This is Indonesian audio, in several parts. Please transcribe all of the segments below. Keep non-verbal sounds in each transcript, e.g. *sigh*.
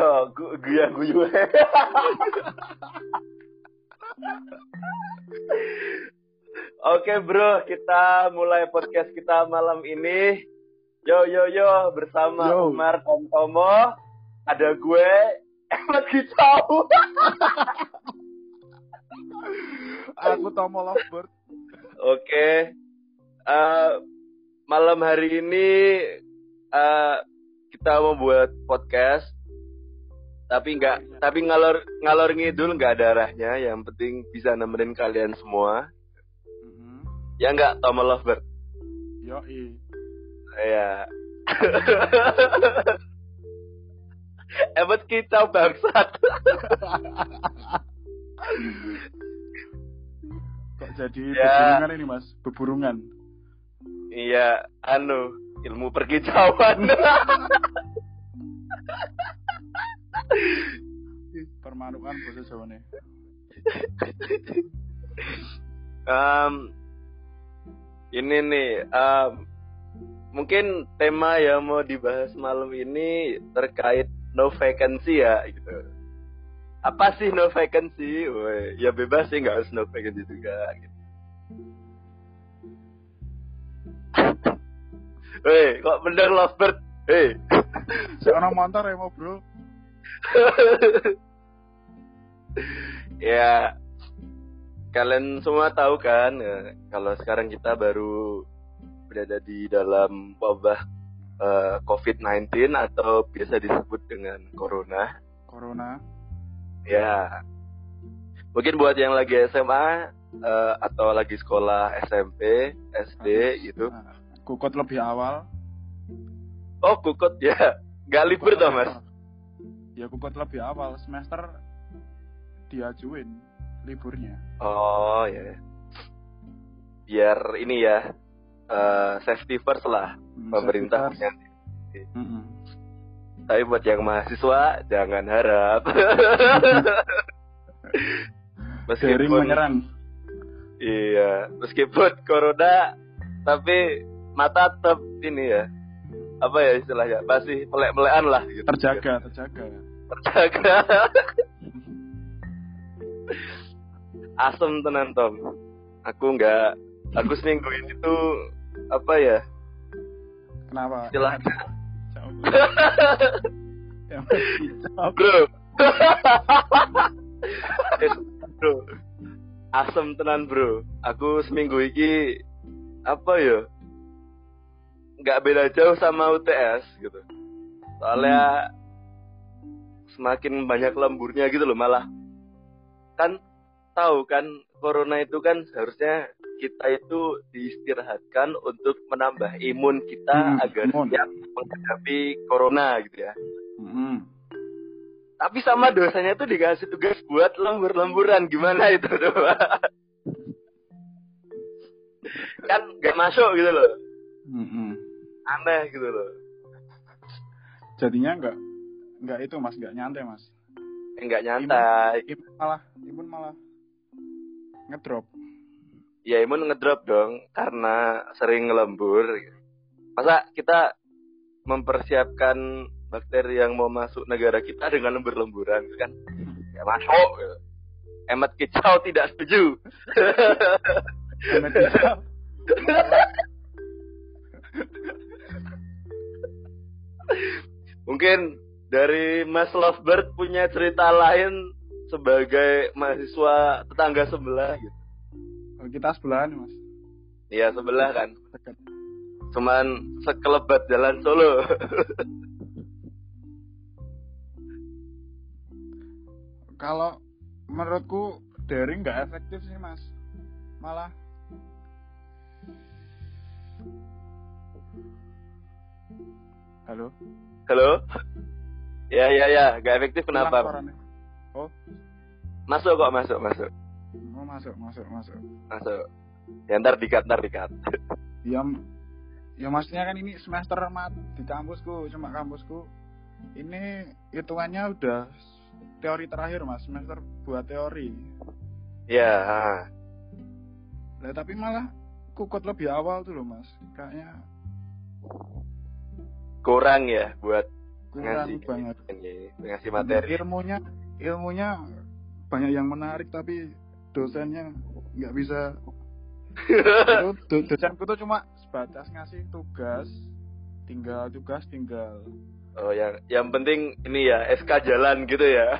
Yo, gu guya guyu. Oke bro, kita mulai podcast kita malam ini. Yo yo yo bersama Yo. Umar Tomtomo. Ada gue Ahmad Kicau. Aku Tomo Lovebird. Oke. Eh, malam hari ini eh, kita mau buat podcast. Tapi nggak, tapi ngalor ngalor ngidul nggak ada arahnya. Yang penting bisa nemenin kalian semua. Mhm. Ya nggak, Tomo Lovebird. Yoi. Ya. Emot kita bangsat. *laughs* Kok jadi Ya. beburungan ini mas? Beburungan. iya, anu, ilmu perkicauan. *laughs* Permanukan bahasa Jawa nih. Em, ini nih, em, mungkin tema yang mau dibahas malam ini terkait no vacancy ya, gitu. Apa sih no vacancy? Woi, ya bebas sih, nggak harus no vacancy juga. Gitu. Hei, kok bener lovebird? Hei. Seorang motor ya mau bro. *laughs* ya kalian semua tahu kan eh, kalau sekarang kita baru berada di dalam wabah eh, COVID-19 atau biasa disebut dengan corona. Corona. Ya. Mungkin buat yang lagi SMA eh, atau lagi sekolah SMP, SD gitu. Nah, Kukut lebih awal. Oh, kukut ya. Gak libur toh, Mas? Ya kukut lebih awal semester diajuin liburnya. Oh, ya. Biar ini ya eh, safety first lah Hmm, pemerintah punya Mm-mm. Tapi buat yang mahasiswa jangan harap. *laughs* Meskipun menyerang. iya, meskipun corona tapi mata tetap ini ya. Apa ya istilahnya? Masih melek-melekan lah gitu. Terjaga, terjaga. Terjaga. Asem tenan Tom. Aku nggak aku seminggu ini tuh apa ya? Kenapa? Istilahnya *laughs* bro bro asem tenan bro aku seminggu iki apa ya nggak beda jauh sama UTS gitu soalnya semakin banyak lemburnya gitu loh malah kan tahu kan corona itu kan seharusnya kita itu diistirahatkan untuk menambah imun kita Hmm, agar imun. siap menghadapi corona gitu ya Mm-mm. tapi sama dosanya tuh dikasih tugas buat lembur-lemburan gimana itu *laughs* tuh kan gak masuk gitu loh Mm-mm. aneh gitu loh Jadinya nggak nggak itu mas, nggak nyantai mas. Eh, nggak nyantai Imun malah, imun malah ngedrop. ya imun ngedrop dong karena sering lembur masa kita mempersiapkan bakteri yang mau masuk negara kita dengan lembur-lemburan kan ya masuk gitu. emet kicau tidak setuju Emet kicau. Mungkin dari Mas Lovebird punya cerita lain sebagai mahasiswa tetangga sebelah gitu. Oh, Kita sebelahan mas. Iya sebelah kan. Dekat. Cuman sekelebat jalan Solo. *laughs* Kalau menurutku daring nggak efektif sih mas. Malah Halo. Halo? Ya ya ya, gak efektif kenapa? Oh, Masuk kok masuk masuk mau masuk, masuk, masuk. masuk. Ya ntar dikat ntar dikat. Ya, ya maksudnya kan ini semester mat di kampusku, cuma kampusku. Ini hitungannya udah teori terakhir mas, semester buat teori. Ya. Lah tapi malah kukut lebih awal tuh loh mas, kayaknya Kurang ya buat Ngasih. banget. ini ngasih materi. Ilmunya ilmunya banyak yang menarik tapi dosennya nggak bisa. Itu *laughs* dosenku tuh cuma sebatas ngasih tugas tinggal tugas tinggal. Oh yang yang penting ini ya SK jalan gitu ya.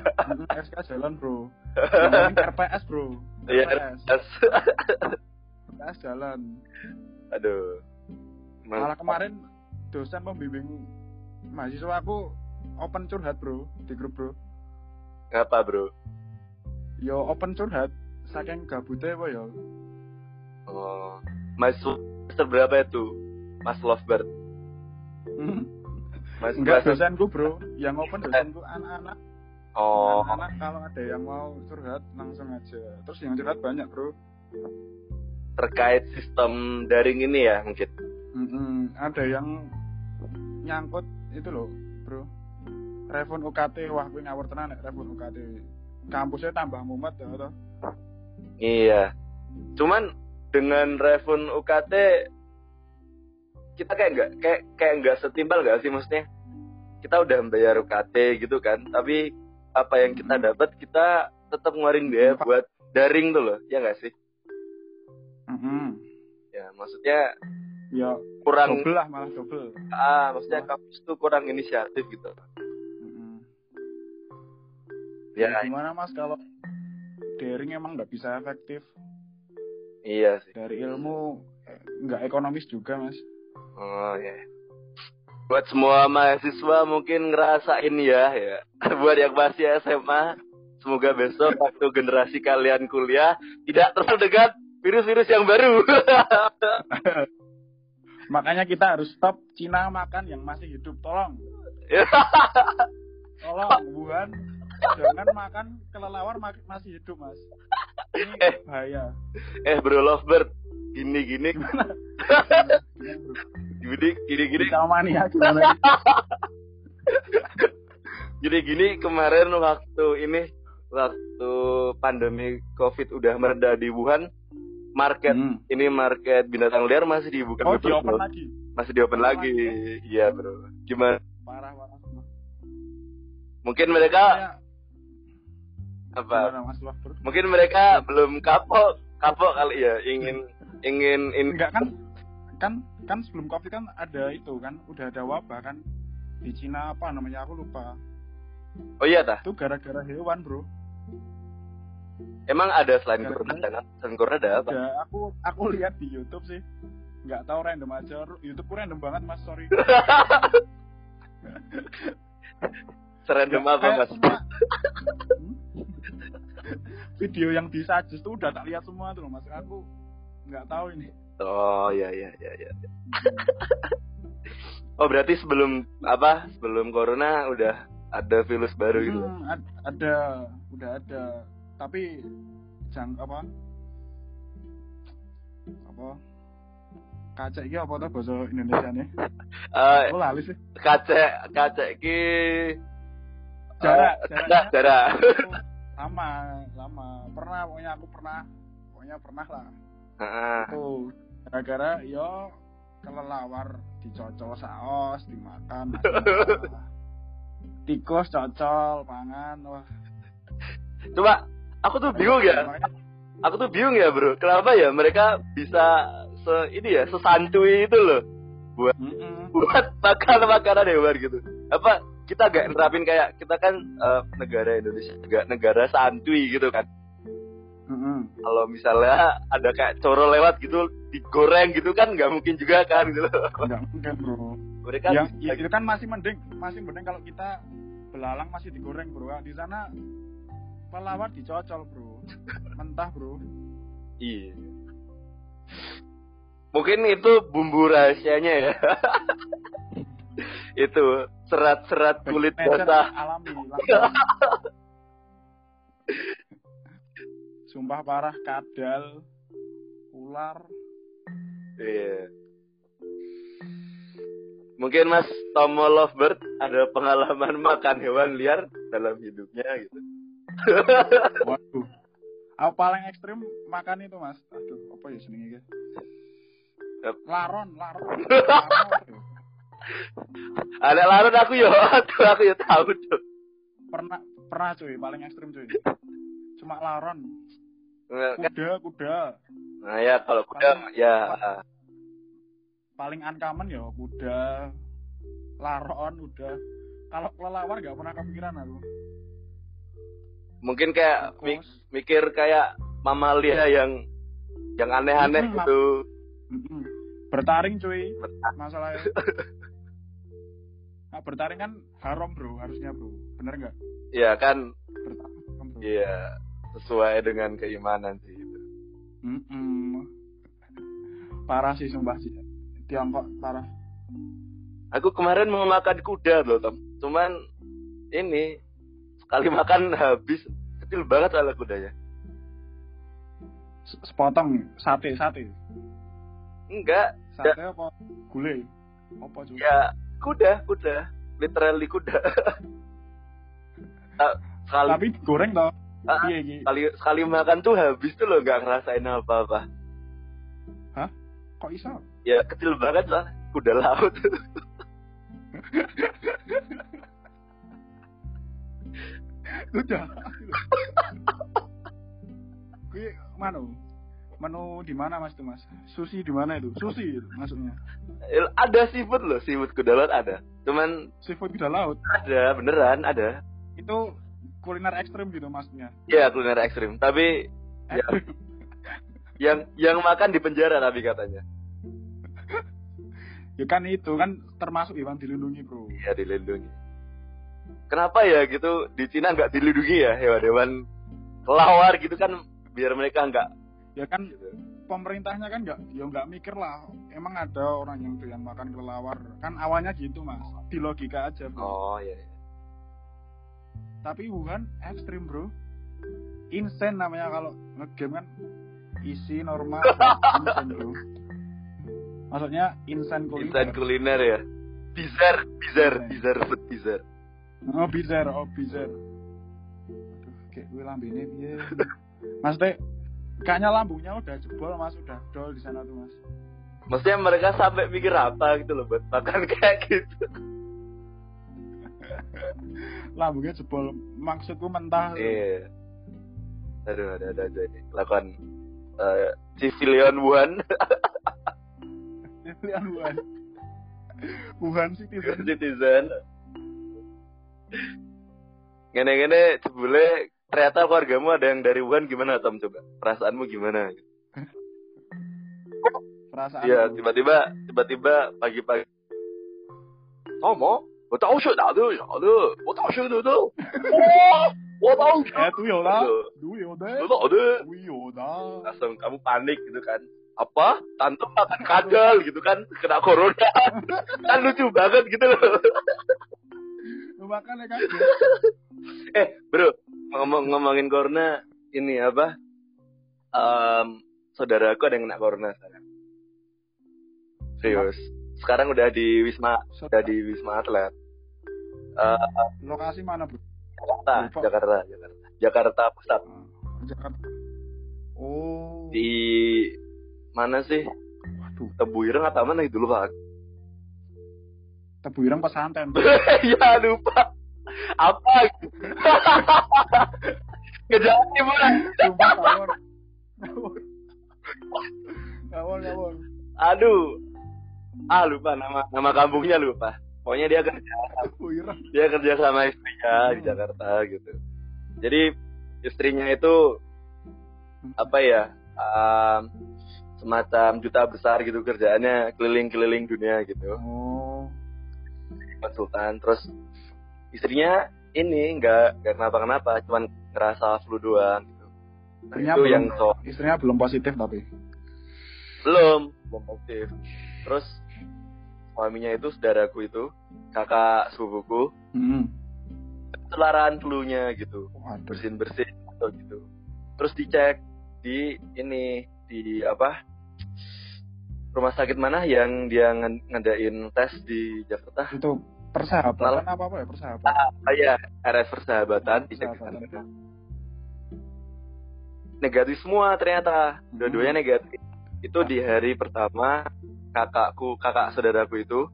SK jalan bro. *laughs* Yang RPS bro. Iya, RPS. RPS jalan. Aduh. Malah kemarin dosen pembimbing mahasiswa aku open curhat bro di grup bro. Ngapa bro? Yo open curhat saking gabutnya apa ya oh mas semester berapa itu? Mas Lovebird mas enggak dosenku bro. Yang open dosenku anak-anak. Oh. Anak-anak kalau ada yang mau curhat langsung aja. Terus yang curhat banyak bro. Terkait sistem daring ini ya mungkin Mm-mm. ada yang nyangkut itu loh bro Revon UKT wah gue ngawur tenan nek Revon UKT kampusnya tambah mumet ya toh iya cuman dengan Revon UKT kita kayak nggak kayak kayak nggak setimpal nggak sih maksudnya kita udah bayar UKT gitu kan tapi apa yang kita Hmm. dapat kita tetap ngeluarin biaya Hmm. buat daring tuh loh ya nggak sih Mm-mm. ya maksudnya ya kurang double lah malah double. Ah maksudnya kampus tuh kurang inisiatif gitu. Mm-mm. ya Ya, gimana mas kalau daring emang nggak bisa efektif? Iya sih. Dari ilmu eh, nggak ekonomis juga mas. Oh ya. Buat semua mahasiswa mungkin ngerasain ya ya. *laughs* Buat yang masih SMA semoga besok waktu generasi kalian kuliah tidak terdekat virus-virus yang baru *laughs* *laughs* makanya kita harus stop Cina makan yang masih hidup. Tolong. *laughs* Tolong Wuhan. Jangan makan kelelawar masih hidup mas. Ini *laughs* Eh. bahaya. Eh bro lovebird. Gini gini Gimana, bro? gini gini gini Kita mania gimana? *laughs* Gini gini kemarin waktu ini waktu pandemi covid udah mereda di Wuhan market. Hmm. ini market binatang liar masih dibuka. Oh terus, di open bro. lagi? Masih di open lagi. iya bro. Gimana? Parah mungkin mereka apa? gimana mas Wah, bro? mungkin mereka belum kapok kapok kali ya ingin ingin in enggak kan kan kan sebelum covid kan ada itu kan udah ada wabah kan di Cina apa namanya aku lupa. Oh iya tah. Itu gara-gara hewan bro emang ada selain Gara-gara- corona ada selain corona ada apa? Ada. Aku aku lihat di YouTube sih. Nggak tahu random aja. YouTubeku random banget mas. Sorry. *laughs* Serandom apa mas? semua- Hmm? video yang di suggest tuh udah tak lihat semua tuh mas. Aku nggak tahu ini. Oh iya iya iya iya. Oh berarti sebelum apa? Sebelum corona udah ada virus baru gitu? Hmm, ad- ada. Udah ada tapi jang apa? Apa? Kaca ini apa tuh bahasa Indonesia nih? Eh, aku lali sih. kacek kacek ki Jarak, eh, jaraknya. jarak. Aku *laughs* lama lama. Pernah pokoknya aku pernah pokoknya pernah lah. Heeh. tuh gara-gara yo kelelawar dicocol saos dimakan *laughs* tikus cocol pangan wah. Coba aku tuh bingung ya. Aku tuh bingung ya, Bro. Kenapa ya mereka bisa se ini ya, sesantui itu loh Mm-mm. buat makan makanan hewan gitu. Apa kita gak nerapin kayak kita kan eh, negara Indonesia juga negara santuy gitu kan. Mm-mm. Kalau misalnya ada kayak coro lewat gitu digoreng gitu kan nggak mungkin juga kan gitu. Enggak mungkin bro Mereka yang bisa itu kan masih mending masih mending kalau kita belalang masih digoreng bro di sana pelawar dicocol bro mentah bro Iya. Mungkin itu bumbu rahasianya ya. *laughs* itu serat-serat kulit basah. alami sumpah parah kadal ular Iya. Mungkin Mas Tomo Lovebird ada pengalaman makan hewan liar dalam hidupnya gitu. Waduh aku paling ekstrim makan itu mas aduh apa ya senengnya gitu laron laron *laughs* Laron? Ada larut aku yo, aduh aku yo tahu tuh. Pernah pernah cuy, paling ekstrim cuy. Cuma laron. Kan- Kuda, kuda. Nah ya kalau kuda ya Paling uncommon ya kuda. Laron udah. Kalau kelelawar gak pernah kepikiran aku. Mungkin kayak mi- Tikus. mikir kayak mamalia yang yang aneh-aneh Hmm, gitu. Mm-mm. Bertaring cuy, masalahnya. *laughs* Nah, bertaring kan haram bro, harusnya bro. Bener nggak? Ya kan Bertaring haram, bro. ya sesuai dengan keimanan sih. gitu. Mm-mm. Parah sih sumpah sih. Tiongkok parah. Aku kemarin mau makan kuda loh, Tom. Cuman ini sekali makan habis kecil banget soalnya kudanya. Sepotong sate sate. Enggak, Sate apa? Gulai. Apa cuy? ya kuda, kuda. Literally kuda. *laughs* Ah, sekali, Tapi goreng toh. Ah, Iya iya. sekali sekali makan tuh habis tuh loh nggak ngerasain apa-apa. Kok iso? Ya kecil banget lah kuda laut. *laughs* *laughs* Udah. *laughs* Kuwi manu? Menu di mana Mas itu Mas? Sushi di mana itu? Sushi itu maksudnya. ada seafood loh, seafood kuda laut ada. Cuman Seafood di laut. ada beneran ada. Itu kuliner ekstrim gitu maksudnya. Ya kuliner ekstrim. Tapi Ya. *laughs* Yang yang makan di penjara tapi katanya. ya kan itu kan termasuk hewan dilindungi, Bro. Iya dilindungi. Kenapa ya gitu di Cina nggak dilindungi ya hewan-hewan kelawar gitu kan biar mereka nggak Ya kan gitu. pemerintahnya kan nggak ya nggak mikir lah emang ada orang yang doyan makan kelelawar kan awalnya gitu mas di logika aja bro Oh iya. iya. tapi Wuhan ekstrim bro insane namanya kalau ngegame kan isi normal *laughs* insane bro maksudnya insane kuliner Insan kuliner ya. Bizar, bizar, bizar, food bizar. Oh bizar oh bizar aduh kayak gue lambene piye *laughs* maksudnya kayaknya lambungnya udah jebol mas udah dol di sana tuh mas Maksudnya mereka sampai mikir apa gitu loh buat makan kayak gitu. *laughs* lambungnya jebol maksudku mentah Iya. Aduh, ada ada aja ini. Lakukan uh, civilian Wuhan, *laughs* Pilihan Wuhan. Wuhan Citizen. citizen. Gene-gene jebule ternyata keluargamu ada yang dari Wuhan gimana Tom coba? Perasaanmu gimana? Perasaan. Iya, lu. tiba-tiba tiba-tiba pagi-pagi. Oh, mau? 我倒是打的啥的，我打是的的，哇，我倒是 Eh, tuh yoda. Tuh. Duh yoda.的的， Duh yoda. langsung kamu panik gitu kan apa tante makan kadal gitu kan kena corona *laughs* kan lucu banget gitu loh Kan? *laughs* eh bro ngomong ngomongin corona ini apa Em saudaraku ada yang kena corona sekarang serius sekarang udah di wisma udah di wisma atlet Eh, Lokasi mana, Bro? Jakarta. Jakarta Jakarta Jakarta pusat Ah, Jakarta. Oh. di mana sih Waduh, Tebu Ireng atau mana itu lupa Tebu Ireng pesantren. ya lupa. Apa? *laughs* Kejadian gimana Sumpah ngawur. Ngawur. Ngawur, aduh. Ah lupa nama nama kampungnya lupa. Pokoknya dia kerja. Dia kerja sama istrinya di Hmm. Jakarta gitu. Jadi istrinya itu apa ya um, semacam duta besar gitu kerjaannya keliling-keliling dunia gitu. Oh. Konsultan terus istrinya ini nggak nggak kenapa-kenapa cuman ngerasa flu doang gitu nah, Istrinya itu belum- yang so Istrinya belum positif tapi. belum belum positif terus suaminya itu saudaraku itu kakak sepupuku Hmm. ketularan flu-nya gitu Waduh. bersin bersin atau gitu terus dicek di ini di apa rumah sakit mana yang dia ngadain tes di Jakarta Itu persahabatan Malah- apa apa ya? Persahabatan? ah ya RS persahabatan. Persahabatan. negatif semua ternyata. Hmm. dua-duanya negatif. Itu di hari pertama kakakku kakak saudaraku itu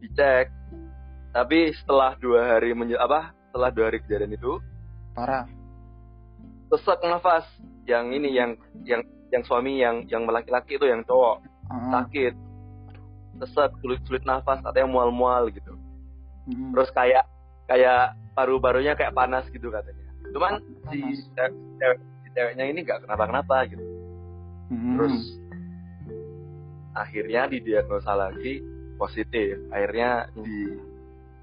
dicek. Tapi setelah dua hari menje apa? Setelah dua hari kejadian itu parah. sesak nafas. Yang ini yang yang yang suami yang yang laki-laki itu yang cowok. Heeh. sakit. Sesak sulit sulit nafas katanya mual-mual gitu Mm-mm. terus kayak kayak paru-parunya kayak panas gitu katanya cuman si Panas. ce- cewek si ceweknya ini nggak kenapa-kenapa gitu Mm-mm. terus akhirnya didiagnosa lagi positif akhirnya di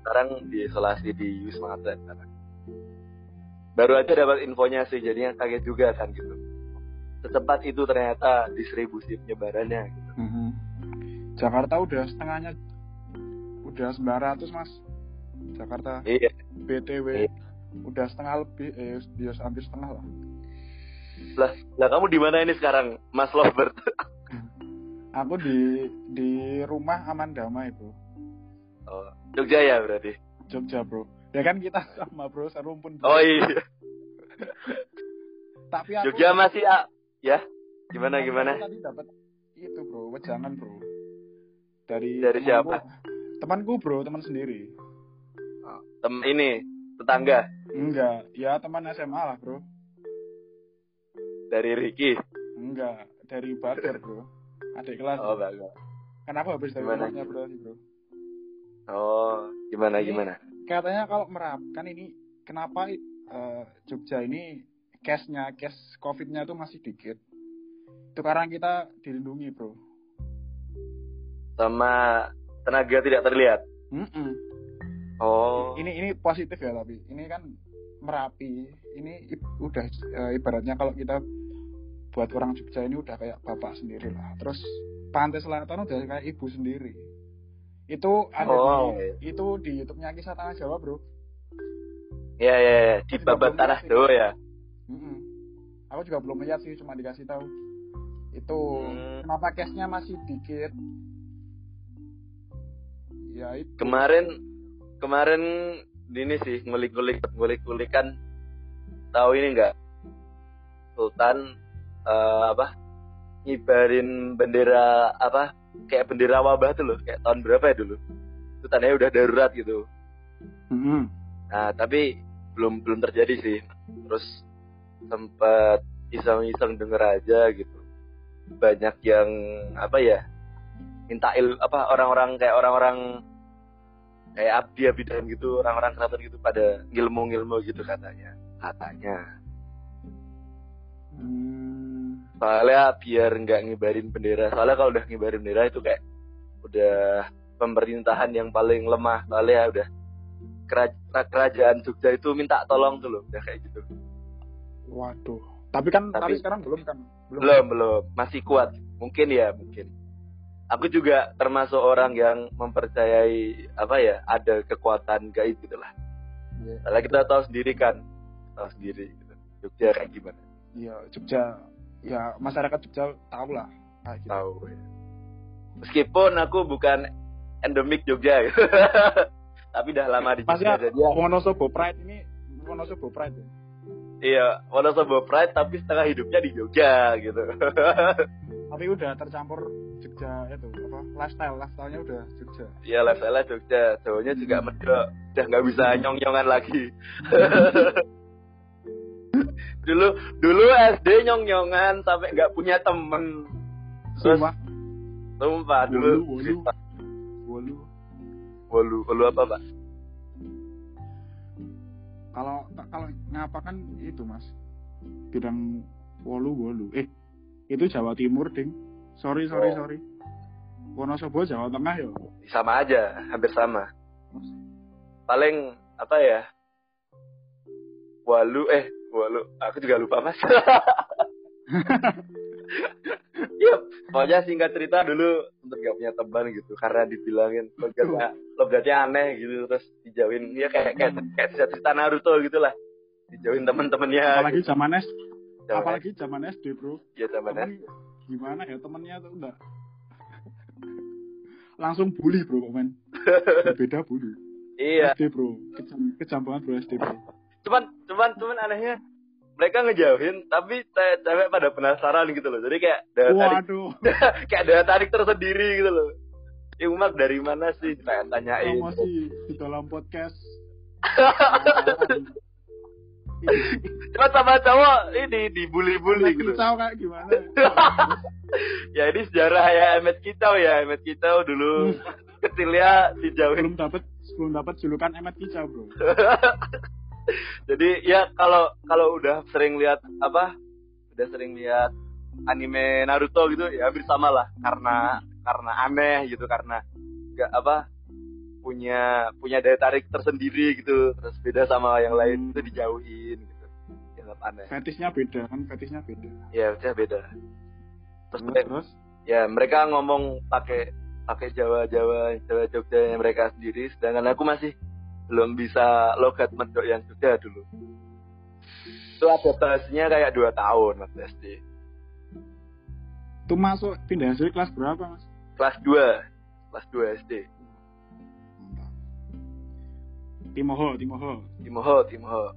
sekarang diisolasi di Wisma Atlet sekarang. baru aja dapat infonya sih jadinya kaget juga kan gitu secepat itu ternyata distribusi penyebarannya gitu. Mm-mm. Jakarta udah setengahnya udah 900 mas Jakarta. Iya. BTW Iya. udah setengah lebih eh dia hampir setengah lah. Lah lah kamu di mana ini sekarang Mas Lovebird? *laughs* Aku di di rumah aman damai bro oh, Jogja ya berarti? Jogja bro. Ya kan kita *laughs* sama bro. Serumpun bro. oh iya. Tapi aku Jogja masih ya? Gimana gimana? tadi dapat itu bro. Wejangan bro. Dari Dari temanku. siapa? temanku bro. Teman sendiri tem ini tetangga? Enggak. Ya teman SMA lah bro. Dari Ricky? Enggak. Dari Badar bro. Adik kelas. Oh bagus kenapa habis dari Gimana? rumahnya bro bro? Oh gimana Ini- gimana? katanya kalau merap kan ini kenapa eh, Jogja ini case-nya case COVID-nya itu masih dikit? Itu karena kita dilindungi bro. Sama tenaga tidak terlihat? Mm-mm. Oh ini ini positif ya tapi ini kan merapi ini udah eh, ibaratnya kalau kita buat orang Jogja ini udah kayak bapak sendiri lah terus pantai selatan udah kayak ibu sendiri itu ada Oh. di itu di YouTube-nya kisah tanah Jawa bro ya ya, ya. di babat tanah. Jawa ya Mm-mm. aku juga belum lihat sih cuma dikasih tahu itu Hmm. kenapa case-nya masih dikit ya itu kemarin kemarin ini sih ngulik-ngulik ngulik-ngulikan. Tahu ini enggak Sultan eh, apa? Ngibarin bendera apa? Kayak bendera wabah tuh loh kayak tahun berapa ya dulu? Itu tandanya udah darurat gitu. Mm-mm. nah tapi belum belum terjadi sih. Terus sempat iseng-iseng denger aja gitu. Banyak yang apa ya minta il apa orang-orang kayak orang-orang kayak abdi abidan gitu orang-orang keraton gitu pada ngilmu-ngilmu gitu katanya katanya Hmm. soalnya biar nggak ngibarin bendera soalnya kalau udah ngibarin bendera itu kayak udah pemerintahan yang paling lemah soalnya udah kera- kerajaan Jogja itu minta tolong tuh loh udah kayak gitu Waduh. Tapi kan tapi, Tapi- sekarang belum kan? belum belum masih kuat mungkin ya mungkin aku juga termasuk orang yang mempercayai apa ya ada kekuatan gaib gitu lah Iya. soalnya kita tahu sendiri kan tahu sendiri gitu. Jogja kayak gimana Iya, Jogja. Ya masyarakat Jogja tahu lah. Kayak gitu. tahu ya. meskipun aku bukan endemik Jogja gitu. *laughs* tapi udah lama di Jogja jadi ya, Wonosobo Pride ini Wonosobo Pride. ya? iya Wonosobo Pride tapi setengah hidupnya di Jogja gitu *laughs* Tapi udah tercampur Jogja itu apa? Lifestyle, lifestyle-nya udah Jogja. Iya lifestyle Jogja, cowoknya juga medok, udah nggak bisa nyong-nyongan lagi. *laughs* dulu dulu SD nyong-nyongan sampai nggak punya temen. Terus Sumpah, sumpah dulu. Wolu, wolu. Wolu. Apa pak? Kalau kalau ngapa kan itu Mas. Bidang Wolu Wolu. Eh, itu Jawa Timur, Ding. Sorry, sorry, Oh. sorry. Wonosobo Jawa Tengah ya. Sama aja, hampir sama. Paling apa ya? Walu eh walu, aku juga lupa mas. *laughs* Iya, pokoknya singkat cerita dulu sempet gak punya teman gitu karena dibilangin logatnya logatnya aneh gitu terus dijauhin ya kayak kayak kayak cerita, Naruto gitu lah dijauhin teman-temannya Apalagi zaman S, Zaman apalagi zaman SD, Bro. ya zaman Temen, gimana ya temennya tuh enggak *laughs* langsung bully bro komen *laughs* beda bully. Iya. SD bro. Kejam, kejam banget bro SD bro. Cuman cuman cuman anehnya mereka ngejauhin tapi ce- cewek pada penasaran gitu loh. Jadi kayak daya tarik *laughs* kayak daya tarik tersendiri gitu loh. Ini Umar dari mana sih? Saya tanyain promosi di dalam podcast cuma sama cowok ini dibully-bully gitu. kicau kayak gimana? *laughs* Ya ini sejarah ya Emet Kicau ya Emet Kicau dulu. Kecilnya dijauhin. Belum dapat belum dapat julukan emet kicau bro. *laughs* Jadi ya kalau kalau udah sering lihat apa udah sering lihat anime Naruto gitu ya hampir sama lah. Karena karena aneh gitu karena nggak apa punya punya daya tarik tersendiri gitu. Terus beda sama yang lain itu dijauhin gitu. Dianggap aneh. Fetisnya beda kan fetisnya beda. Ya udah beda. Terus mereka- terus? ya mereka ngomong pakai pakai Jawa Jawa Jawa Jogja mereka sendiri. Sedangkan aku masih belum bisa logat mendok yang Jogja dulu. Itu adaptasinya kayak dua tahun mas SD tuh masuk pindah SD kelas berapa mas? Kelas 2 kelas 2 SD Timoho Timoho. Timoho Timoho.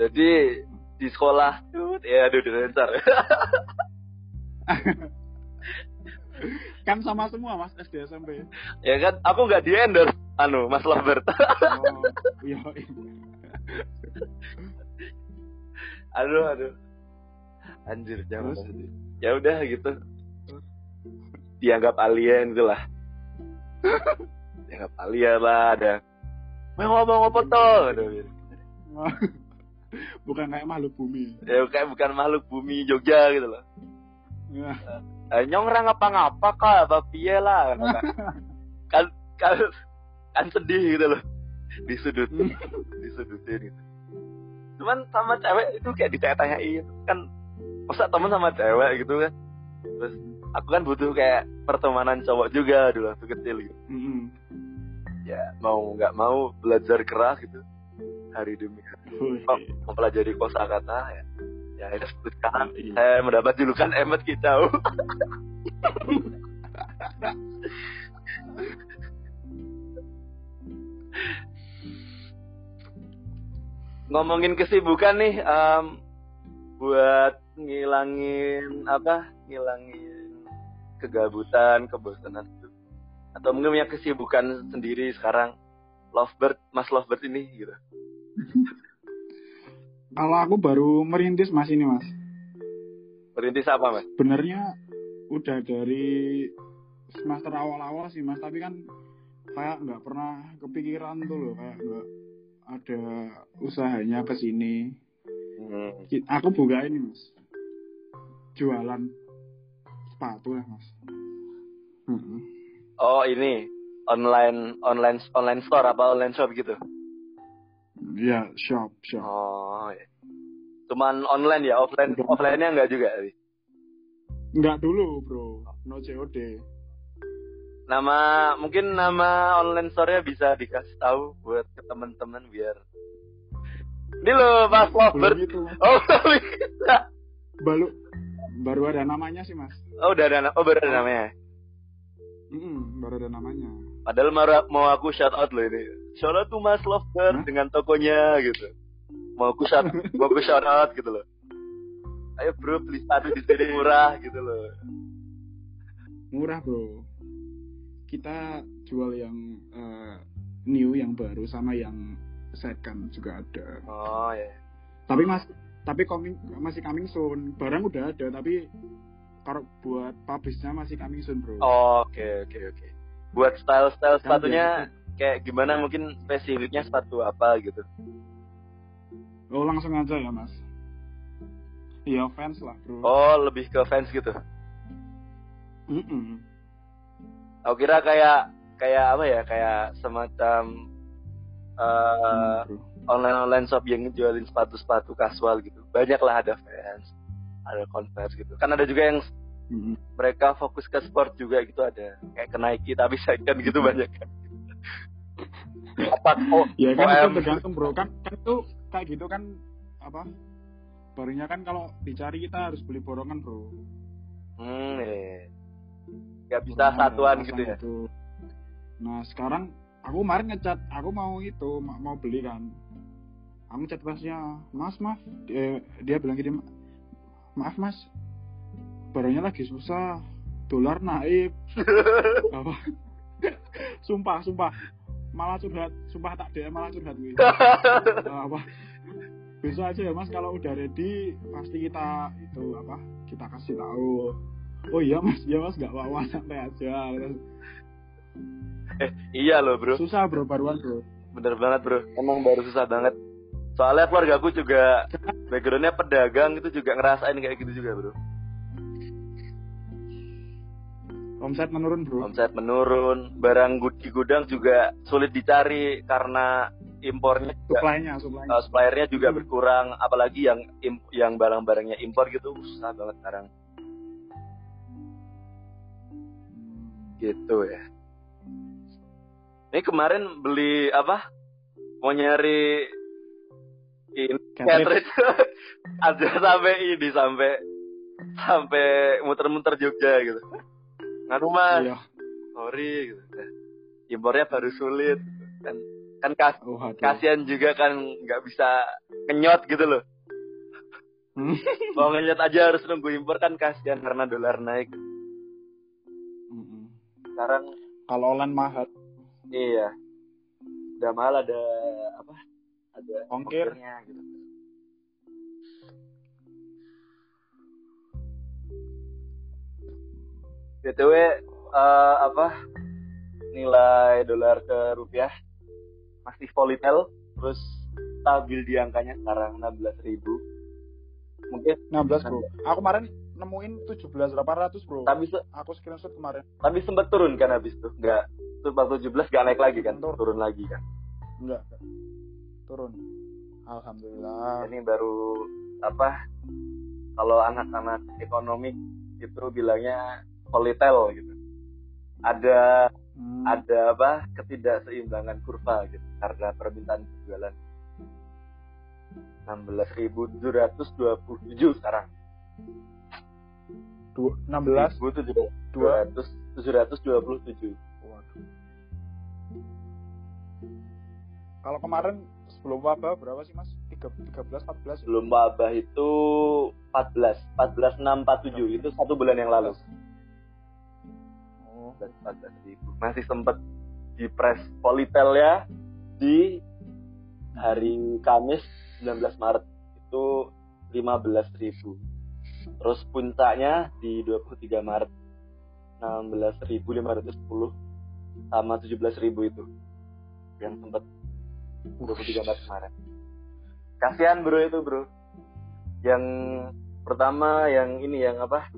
Jadi di sekolah tuh ya aduh direncar *laughs* kan sama semua mas SD SMP ya kan aku nggak di endorse anu Mas Lovebird oh *laughs* iya aduh aduh. Anjir jangan ya udah gitu. Dianggap alien gitu lah. *laughs* Dianggap alien lah ada mau ngomong apa toh *laughs* bukan kayak makhluk bumi. Ya kayak bukan makhluk bumi Jogja gitu loh. Ya. eh, nyong ra ngapa-ngapa kak apa piye lah *laughs* kan. Kan kan sedih gitu loh. Disudut disudutin gitu. Cuman sama cewek itu kayak ditanya-tanyain kan masa temen sama cewek gitu kan. Terus aku kan butuh kayak pertemanan cowok juga dulu waktu kecil gitu. Mm-mm. Ya mau nggak mau belajar keras gitu. Hari demi hari. Wih. Mem- mempelajari kosakata ya. Ya itu sekarang Iya. saya mendapat julukan Emet Kicau. Ngomongin kesibukan nih em, buat ngilangin apa? Ngilangin kegabutan kebosanan atau mungkin punya kesibukan sendiri sekarang. Lovebird mas lovebird ini gitu. *laughs* Kalau aku baru merintis mas ini mas. Merintis apa mas? sebenarnya udah dari semester awal-awal sih mas. Tapi kan kayak nggak pernah kepikiran tuh loh kayak nggak ada usahanya ke sini. Hmm. Aku buka ini mas. Jualan sepatu lah mas. Mm-mm. Oh ini online online online store apa online shop gitu? ya shop shop Oh, iya. cuman online ya offline Udah. offline-nya enggak juga. Wi? nggak dulu bro no COD Nama mungkin nama online store-nya bisa dikasih tahu buat ke teman-teman biar. Ini loh Mas belum Lovebird. itu mas Oh, *laughs* baru baru ada namanya sih mas oh udah ada oh baru ada namanya. Mm-mm, baru ada namanya Padahal mau, mau aku shout out loh ini. Shout out tuh Mas Hah? dengan tokonya gitu. Mau aku shout *laughs* mau aku shout out gitu loh. Ayo bro beli sepatu di sini murah gitu loh. murah bro kita jual yang eh, new yang baru sama yang second juga ada Oh ya. tapi mas tapi coming masih coming soon barang udah ada tapi kalau buat publishnya masih coming soon bro Oh, Oke oke oke. Buat style style Kan sepatunya kayak gimana mungkin spesifiknya sepatu apa gitu. oh langsung aja ya mas iya fans lah bro Oh lebih ke fans gitu. Mm-mm. Aku kira kayak kayak apa ya kayak semacam eh bro. online online shop yang jualin sepatu sepatu kasual gitu. Banyak lah ada fans, ada converse gitu. Kan ada juga yang mereka fokus ke sport juga gitu ada kayak ke Nike tapi second gitu banyak kan. Apa oh, ya kan itu OM. tergantung bro kan kan itu kayak gitu kan apa barunya kan kalau dicari kita harus beli borongan bro Hmm, iya. Gak bisa Borongan satuan gitu ya. itu. nah sekarang aku kemarin ngecat aku mau itu ma- mau beli kan aku chat pasnya mas maaf dia, dia bilang gini maaf mas. Barunya lagi susah. Dolar naik *laughs* apa? Sumpah sumpah. Malah curhat. Sumpah tak DM malah curhat. *laughs* Gue apa? Besok aja ya mas. Kalau udah ready pasti kita itu apa? Kita kasih tahu. Oh iya mas. Iya mas. Nggak apa-apa. Santai aja. Eh, iya loh bro. Susah bro. Baruan bro. Bener banget bro. Emang baru susah banget soalnya keluarga aku juga backgroundnya pedagang itu juga ngerasain kayak gitu juga bro. Omset menurun bro. Omset menurun barang di gudang juga sulit dicari karena impornya supply-nya supply uh, suppliernya juga hmm. berkurang apalagi yang yang barang-barangnya impor gitu susah banget sekarang. Gitu ya. Ini kemarin beli apa? Mau nyari ini cartridge aja sampai ini sampai sampai muter-muter Jogja gitu. Nganu mas. Iya. sorry gitu. Impornya baru sulit. Kan kan kas oh, kasihan juga kan nggak bisa kenyot gitu loh. Hmm. *laughs* mau ngenyot aja harus nunggu impor kan kasihan karena dolar naik. Sekarang kalau online mahal. Iya. Udah mahal ada apa ada ongkirnya gitu. Btw uh, apa? Nilai dolar ke rupiah. Masih volatile terus stabil di angkanya sekarang 16 ribu. Mungkin 16 bro. aku kemarin nemuin 17.800 bro. Tapi se aku screenshot kemarin. Tapi sempat turun kan habis itu nggak tujuh 17 nggak naik lagi kan? Turun, turun lagi kan? Enggak turun alhamdulillah ini baru apa kalau anak-anak ekonomi itu bilangnya volatile gitu. Ada hmm. ada apa ketidakseimbangan kurva gitu karena permintaan penjualan 16.727 sekarang. Du 16 200 727. Kalau kemarin sebelum wabah berapa sih Mas? 13 14. Sebelum wabah itu 14, 14 6 47 itu satu bulan yang lalu. 14 ribu masih sempat di press politel ya di hari Kamis 19 Maret itu 15 ribu terus puncaknya di 23 Maret 16.510 sama 17.000 itu yang sempat 23 Maret kemarin. Kasihan bro itu bro. Yang pertama yang ini yang apa?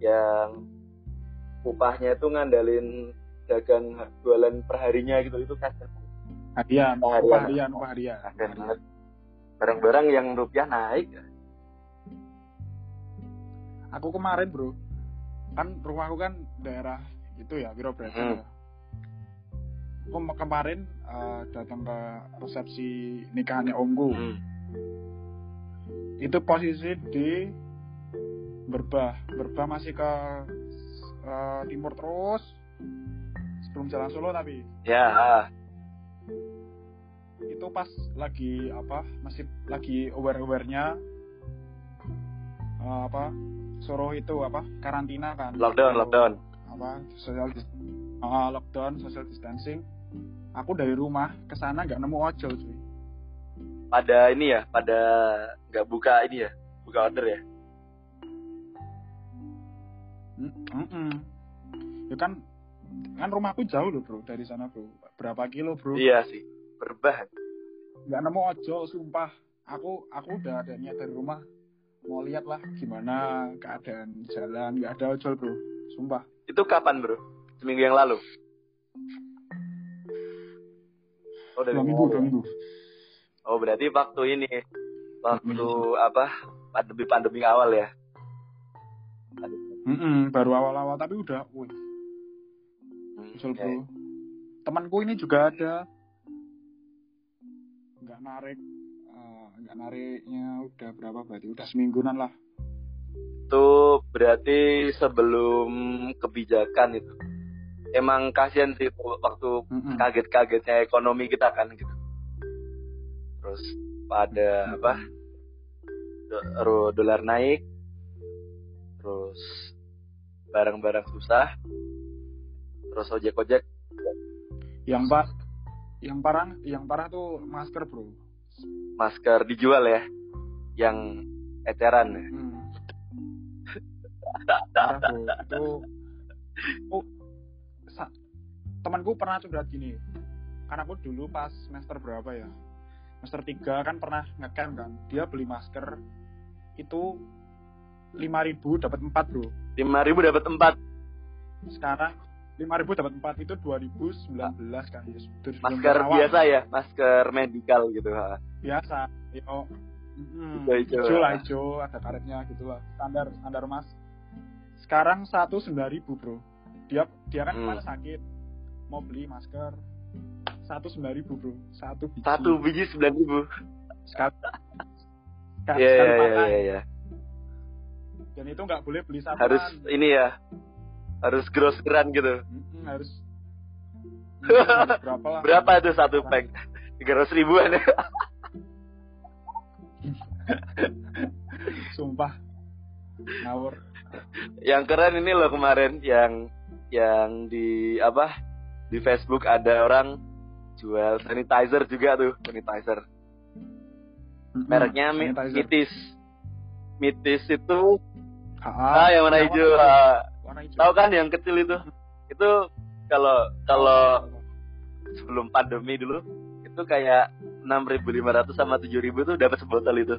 Yang upahnya itu ngandalin dagang jualan perharinya gitu itu kan harian upah harian upah harian banget. Barang-barang yang rupiah naik. Aku kemarin bro kan rumahku kan daerah itu ya Wiro hmm. aku kemarin uh, datang ke resepsi nikahannya omku hmm. itu posisi di berbah. Berbah masih ke uh, timur terus. Sebelum jalan Solo tapi. Ya itu pas lagi apa masih lagi aware awarenya uh, apa Solo itu apa karantina kan. Lockdown Atau, lockdown. Apa social uh, lockdown social distancing aku dari rumah ke sana nggak nemu ojol cuy pada ini ya pada nggak buka ini ya buka order ya Mm -mm. Ya kan kan rumahku jauh loh bro dari sana bro. Berapa kilo bro? Iya sih. Berbah. Gak nemu ojol sumpah. Aku aku udah ada niat dari rumah mau lihat lah gimana keadaan jalan nggak ada ojol bro sumpah itu kapan bro seminggu yang lalu oh dari dua minggu dua minggu oh berarti waktu ini waktu apa pandemi pandemi awal ya Mm -mm, baru awal-awal tapi udah, wih. Usul bro. Okay. Temanku ini juga ada. Nggak narik, uh, nggak nariknya udah berapa berarti? Udah semingguan lah. Itu berarti sebelum kebijakan itu. Emang kasihan sih waktu kaget-kagetnya ekonomi kita kan gitu. Terus pada apa? dolar naik terus barang-barang susah terus ojek ojek yang pak yang parah yang parah tuh masker bro masker dijual ya yang eceran hmm. parah bro itu oh, temanku pernah curhat gini. Karena aku dulu pas semester berapa ya? Semester 3 kan pernah ngecamp kan. Dia beli masker. Itu 5000 dapat 4 bro. lima ribu dapat empat. Sekarang 5000 dapat 4 itu 2019 kan. Ya masker awal. biasa ya? Masker medical gitu ha. biasa yo. Mm, Hijau-hijau. hijau lah hijau ada karetnya gitu lah. Standar standar mas sekarang satu sembilan ribu bro. Dia dia kan Hmm. sakit mau beli masker. Satu sembilan ribu bro. Satu biji. Satu biji sembilan ribu. Sekali. Sekali, Iya sekali iya iya pakai. iya iya. dan itu nggak boleh beli satuan. Harus ini ya. Harus grosseran gitu. Mm-mm, harus. Harus *laughs* berapa lah? Berapa tuh satu pack? tiga ratus ribuan. Ya sumpah. Ngawur. Yang keren ini loh kemarin yang yang di apa di Facebook ada orang jual sanitizer juga tuh sanitizer. Mereknya Mi- sanitizer. Mitis. Mitis itu Ah, ah yang warna yang hijau. ah. warna hijau. Tahu kan yang kecil itu? Itu kalau kalau sebelum pandemi dulu itu kayak 6.500 sama 7.000 tuh dapat sebotol itu.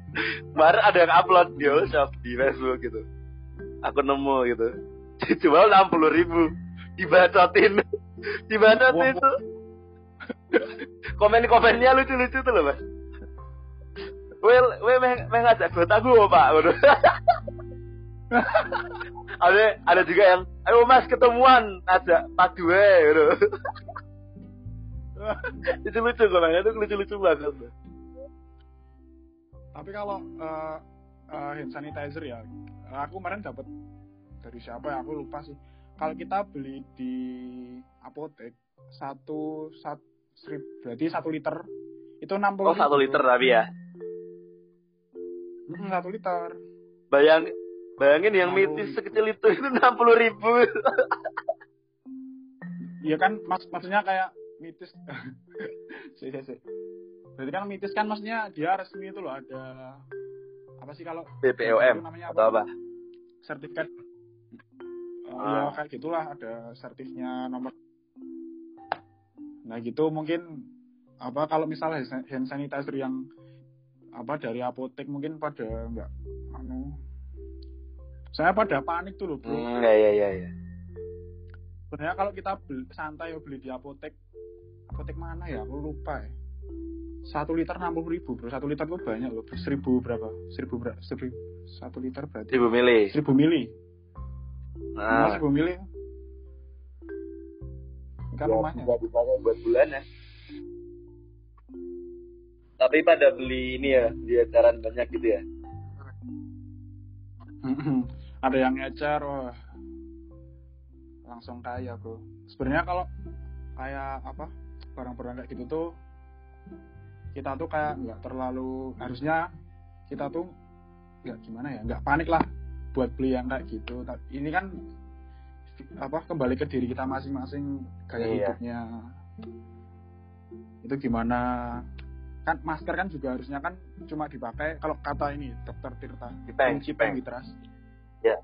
*laughs* Kemarin ada yang upload di shop di Facebook gitu. Aku nemu gitu. *laughs* Dijual 60 ribu dibacotin dibacotin Wah, tuh komen-komennya lucu-lucu tuh loh mas Well, well, meh, meh ngajak gue tahu pak, ada ada juga yang, ayo mas ketemuan, ajak pak gue, gitu. lucu-lucu komennya tuh lucu-lucu banget. Tapi kalau eh, eh, hand sanitizer ya, aku kemarin dapat dari siapa ya? Aku lupa sih. Kalau kita beli di apotek satu sat, strip, berarti satu liter itu enam Oh puluh. satu liter tapi ya. satu liter. Bayang, bayangin yang mitis sekecil itu itu 60 ribu. *laughs* Iya kan, mas, maksudnya kayak mitis. *laughs* si, si, si. Berarti kan mitis kan maksudnya dia resmi itu loh ada apa sih kalau BPOM atau apa? sertifikat Oh. Ya kayak gitulah ada sertifnya nomor. Nah gitu mungkin apa kalau misalnya hand sanitizer yang apa dari apotek mungkin pada enggak anu. Saya pada panik tuh loh bro. Hmm, ya ya ya ya. sebenarnya kalau kita beli, santai beli di apotek apotek mana ya? Aku lupa ya. Satu liter enam puluh ribu bro. Satu liter tuh banyak loh bro. seribu berapa? Seribu berapa seribu satu liter berarti. Ibu milih. seribu mili Nah, seribu mili kan rumahnya. bisa dipakai buat bulan ya. Tapi pada beli ini ya, di eceran banyak gitu ya. ada yang ngecer wah. Langsung kaya bro. Sebenarnya kalau kayak apa barang-barang kayak gitu tuh kita tuh kayak nggak terlalu harusnya kita tuh nggak gimana ya nggak panik lah buat beli yang kayak gitu ini kan apa kembali ke diri kita masing-masing gaya Iya. hidupnya itu gimana kan masker kan juga harusnya kan cuma dipakai kalau kata ini dokter Tirta di teras. Ya.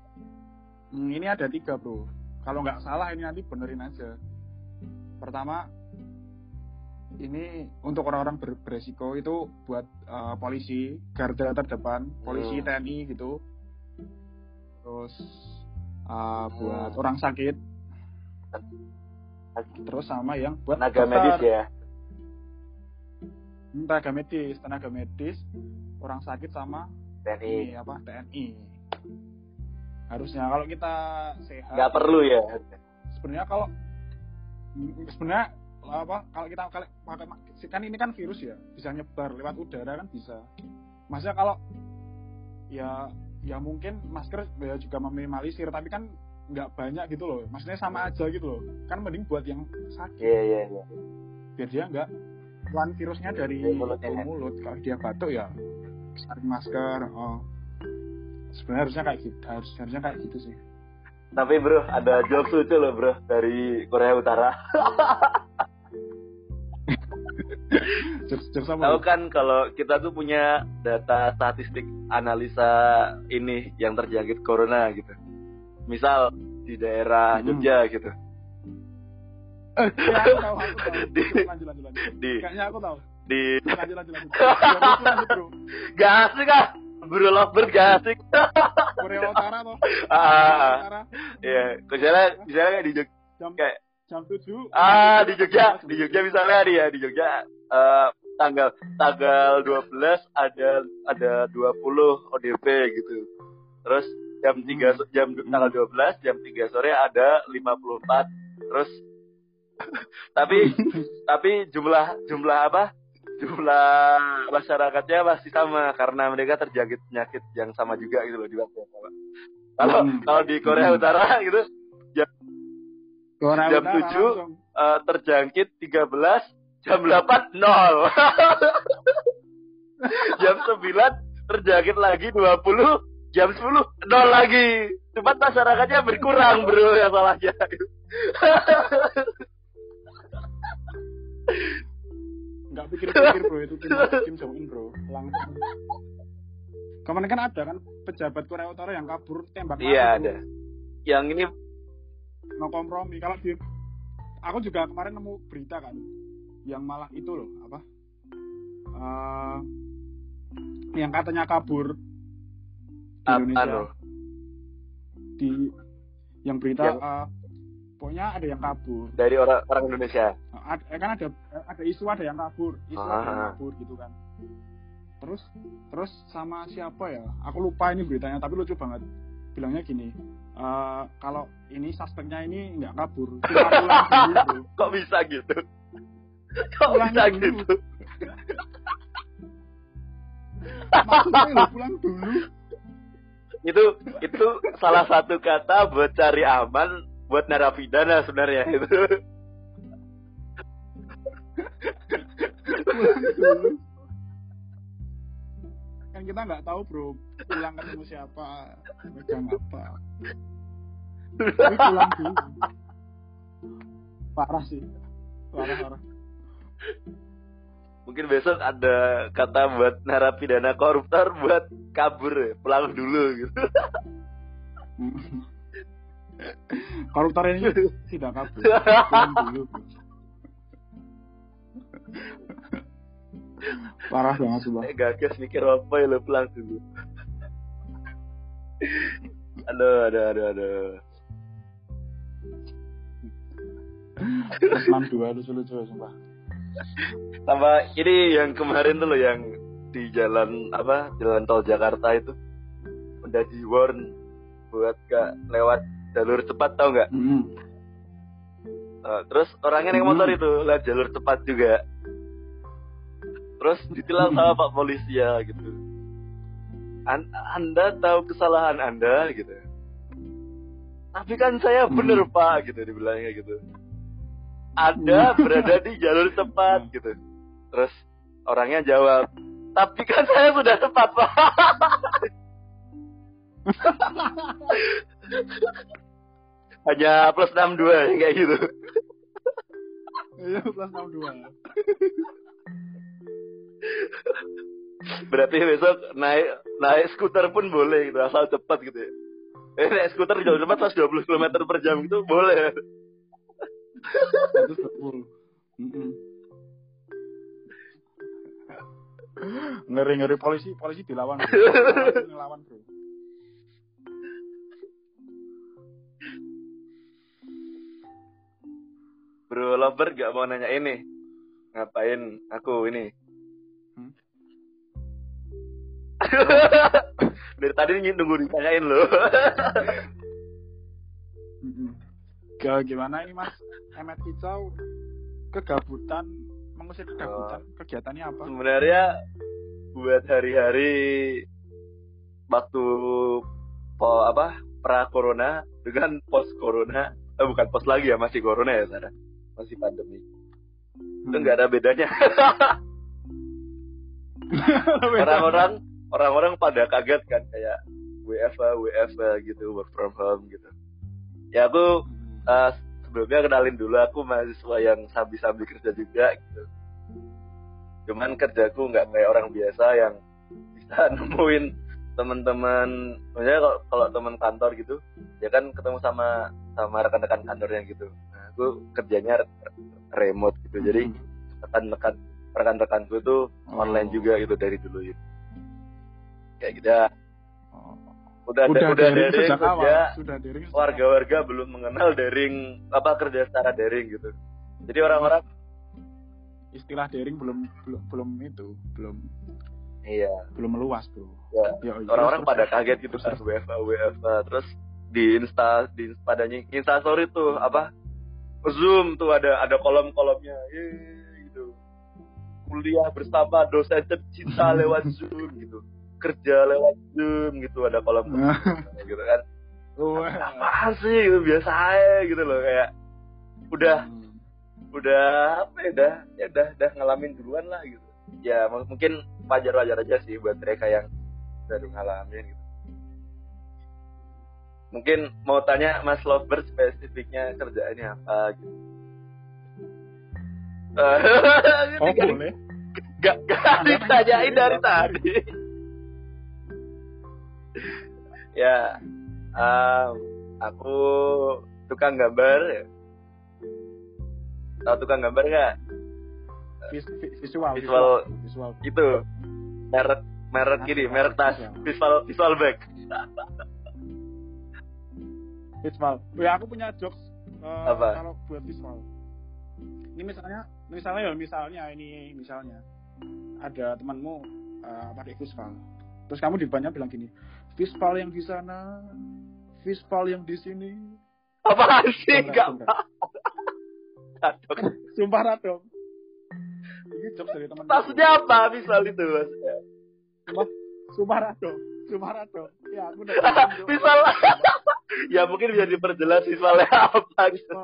Hmm, ini ada tiga bro. Kalau nggak salah ini nanti benerin aja. Pertama, ini untuk orang-orang ber- beresiko itu buat eh, polisi garda terdepan, polisi Hmm. TNI gitu. Terus eh, buat Hmm. orang sakit. Terus sama yang buat Tenaga dokter. medis ya. Hmm, Tenaga medis, tenaga medis, orang sakit sama TNI. ini apa TNI harusnya kalau kita sehat Nggak perlu ya. sebenarnya kalau sebenarnya apa kalau kita kalau pakai kan ini kan virus ya bisa nyebar lewat udara kan bisa maksudnya kalau ya ya mungkin masker ya juga meminimalisir tapi kan nggak banyak gitu loh. Maksudnya sama aja gitu loh. Kan mending buat yang sakit. Iya iya iya. biar dia nggak keluar virusnya dari Dari mulutnya, ya. mulut. Kalau dia batuk ya cari masker. Oh. Sebenarnya harusnya kayak gitu harus harusnya kayak gitu sih. Tapi bro, ada jokes lucu loh bro dari Korea Utara. *laughs* Tahu kan kalau kita tuh punya data statistik analisa ini yang terjangkit corona gitu. Misal di daerah Hmm. Jogja gitu. Ya, aku tahu, aku tahu. *laughs* Di- Lanjut, lanjut, lanjut. di- Kayaknya aku tahu. Di Lanjut, lanjut, lanjut. Lanjut, lanjut, bro. gak asik ah. Bro lover gak asik. Korea Utara toh. *laughs* Korea ah, Utara iya. Misalnya, misalnya kayak di Jogja jam kayak jam 7. ah di Jogja, di Jogja misalnya nih ya di Jogja eh, tanggal tanggal 12 ada ada 20 ODP gitu. Terus jam 3 so- jam tanggal 12 jam 3 sore ada 54. Terus *laughs* tapi *laughs* tapi jumlah jumlah apa? Jumlah masyarakatnya masih sama karena mereka terjangkit penyakit yang sama juga gitu loh di waktu yang sama. Kalau Hmm. kalau di Korea Hmm. Utara *laughs* gitu Korea jam Utara 7, langsung. eh, terjangkit 13, jam 8 nol. *laughs* jam 9 terjangkit lagi 20, jam 10 nol lagi. Cuman masyarakatnya berkurang bro ya salahnya. *laughs* Enggak pikir-pikir bro itu Kim, Kim *laughs* Jong Un bro. Langsung. Kemarin kan ada kan pejabat Korea Utara yang kabur tembak Iya ada. Yang ini no kompromi kalau di aku juga kemarin nemu berita kan yang malah itu loh apa? Eh, yang katanya kabur di Indonesia. anu di yang berita Yang- eh, pokoknya ada yang kabur. Dari orang orang Indonesia. ada, kan ada ada isu ada yang kabur. Isu ada yang Ah. kabur gitu kan. Terus terus sama siapa ya? Aku lupa ini beritanya tapi lucu banget. Bilangnya gini eh, kalau ini suspeknya ini nggak kabur pulang dulu. *laughs* Kok bisa gitu? Kok Pulang bisa dulu. gitu? maksudnya lo pulang dulu. Itu itu salah satu kata buat cari aman buat narapidana sebenarnya. Itu. pulang dulu. Kan kita nggak tahu bro. Pulang ketemu siapa megang apa. Tapi pulang dulu. Parah sih. Parah parah Mungkin besok ada kata buat narapidana koruptor buat kabur ya, pulang dulu gitu. *laughs* koruptor ini tidak kabur pulang dulu parah banget sumpah Eh gagas mikir apa ya lo pulang dulu. aduh, aduh, aduh, aduh. Terus 62 lucu-lucu sumpah *laughs* Sama ini yang kemarin tuh loh yang di jalan apa jalan tol Jakarta itu udah di warn buat gak lewat jalur cepat tau nggak? Mm-mm. Eh, terus orangnya naik motor itu lewat jalur cepat juga. Terus ditilang sama Pak polisi ya gitu. An- anda tahu kesalahan Anda gitu. Tapi kan saya bener Hmm. Pak gitu dibilangnya gitu. Anda berada di jalur cepat gitu. Terus orangnya jawab, tapi kan saya sudah cepat Pak. *laughs* Hanya plus 62 kayak gitu. iya plus 62 Berarti besok naik naik skuter pun boleh gitu asal cepat gitu ya. Eh naik skuter jauh cepat 120 km per jam gitu boleh. 120 Mm-mm. ngeri ngeri polisi polisi dilawan *laughs* Polisi ngelawan bro Bro Lover gak mau nanya ini. Ngapain aku ini? Hmm? *laughs* Dari tadi nunggu ditanyain loh. *laughs* Ga- gimana ini mas? Emet Kicau kegabutan mengusir kegabutan kegiatannya apa? Sebenarnya buat hari-hari waktu po apa pra corona dengan post corona eh bukan post lagi ya masih corona ya Sarah? Masih pandemi. Itu Hmm. nggak ada bedanya. *laughs* Orang-orang orang-orang pada kaget kan kayak WFA WFA gitu work from home gitu. Ya aku uh, sebelumnya kenalin dulu aku mahasiswa yang sambil-sambil kerja juga gitu. Cuman kerjaku nggak kayak orang biasa yang bisa *laughs* nemuin teman-teman maksudnya kalau, kalau teman kantor gitu ya kan ketemu sama sama rekan-rekan kantornya gitu. Nah aku kerjanya remote gitu jadi rekan-rekan rekan-rekanku tuh online Oh. juga gitu dari dulu gitu. Kayak gitu ya. Udah Udah, udah daring daring sejak awal. Sudah daring sejak warga-warga belum mengenal daring apa kerja secara daring gitu. Jadi orang-orang istilah daring belum belum belum itu belum iya. belum meluas bro. ya. Ya, iya, orang-orang terus, pada terus. kaget gitu kan WFA WFA terus di insta di padanya insta story tuh apa zoom tuh ada ada kolom-kolomnya. Yeay, gitu. Kuliah bersama dosen tercinta lewat *laughs* zoom gitu kerja lewat zoom gitu ada kolom *laughs* gitu kan. Wah. apa sih? Gitu biasa aja gitu loh kayak udah Hmm. udah apa ya udah ya udah udah ngalamin duluan lah gitu. Ya mungkin wajar wajar aja sih buat mereka yang baru ngalamin gitu. Mungkin mau tanya Mas Lovebird spesifiknya kerjaannya apa gitu. Oh gak, boleh. *laughs* gak, gak ditanyain dari tadi ya um, aku tukang gambar ya tahu tukang gambar nggak Vis, vi- visual, Visual. visual. itu merek merek ini merek tas visual visual bag Visual. Ya aku punya jokes eh, Apa? kalau buat visual. Ini misalnya, misalnya ya misalnya ini misalnya ada temanmu eh, pakai visual. Terus kamu di depannya bilang gini, visual yang di sana, visual yang di sini. apa sih Sumpah, nggak sumpah. Sumpah radong. Ini jokes dari teman. maksudnya apa visual itu maksudnya Sumpah radong. Sumpah radong. Ya aku udah. *laughs* visual *laughs* ya mungkin bisa diperjelas visualnya apa gitu.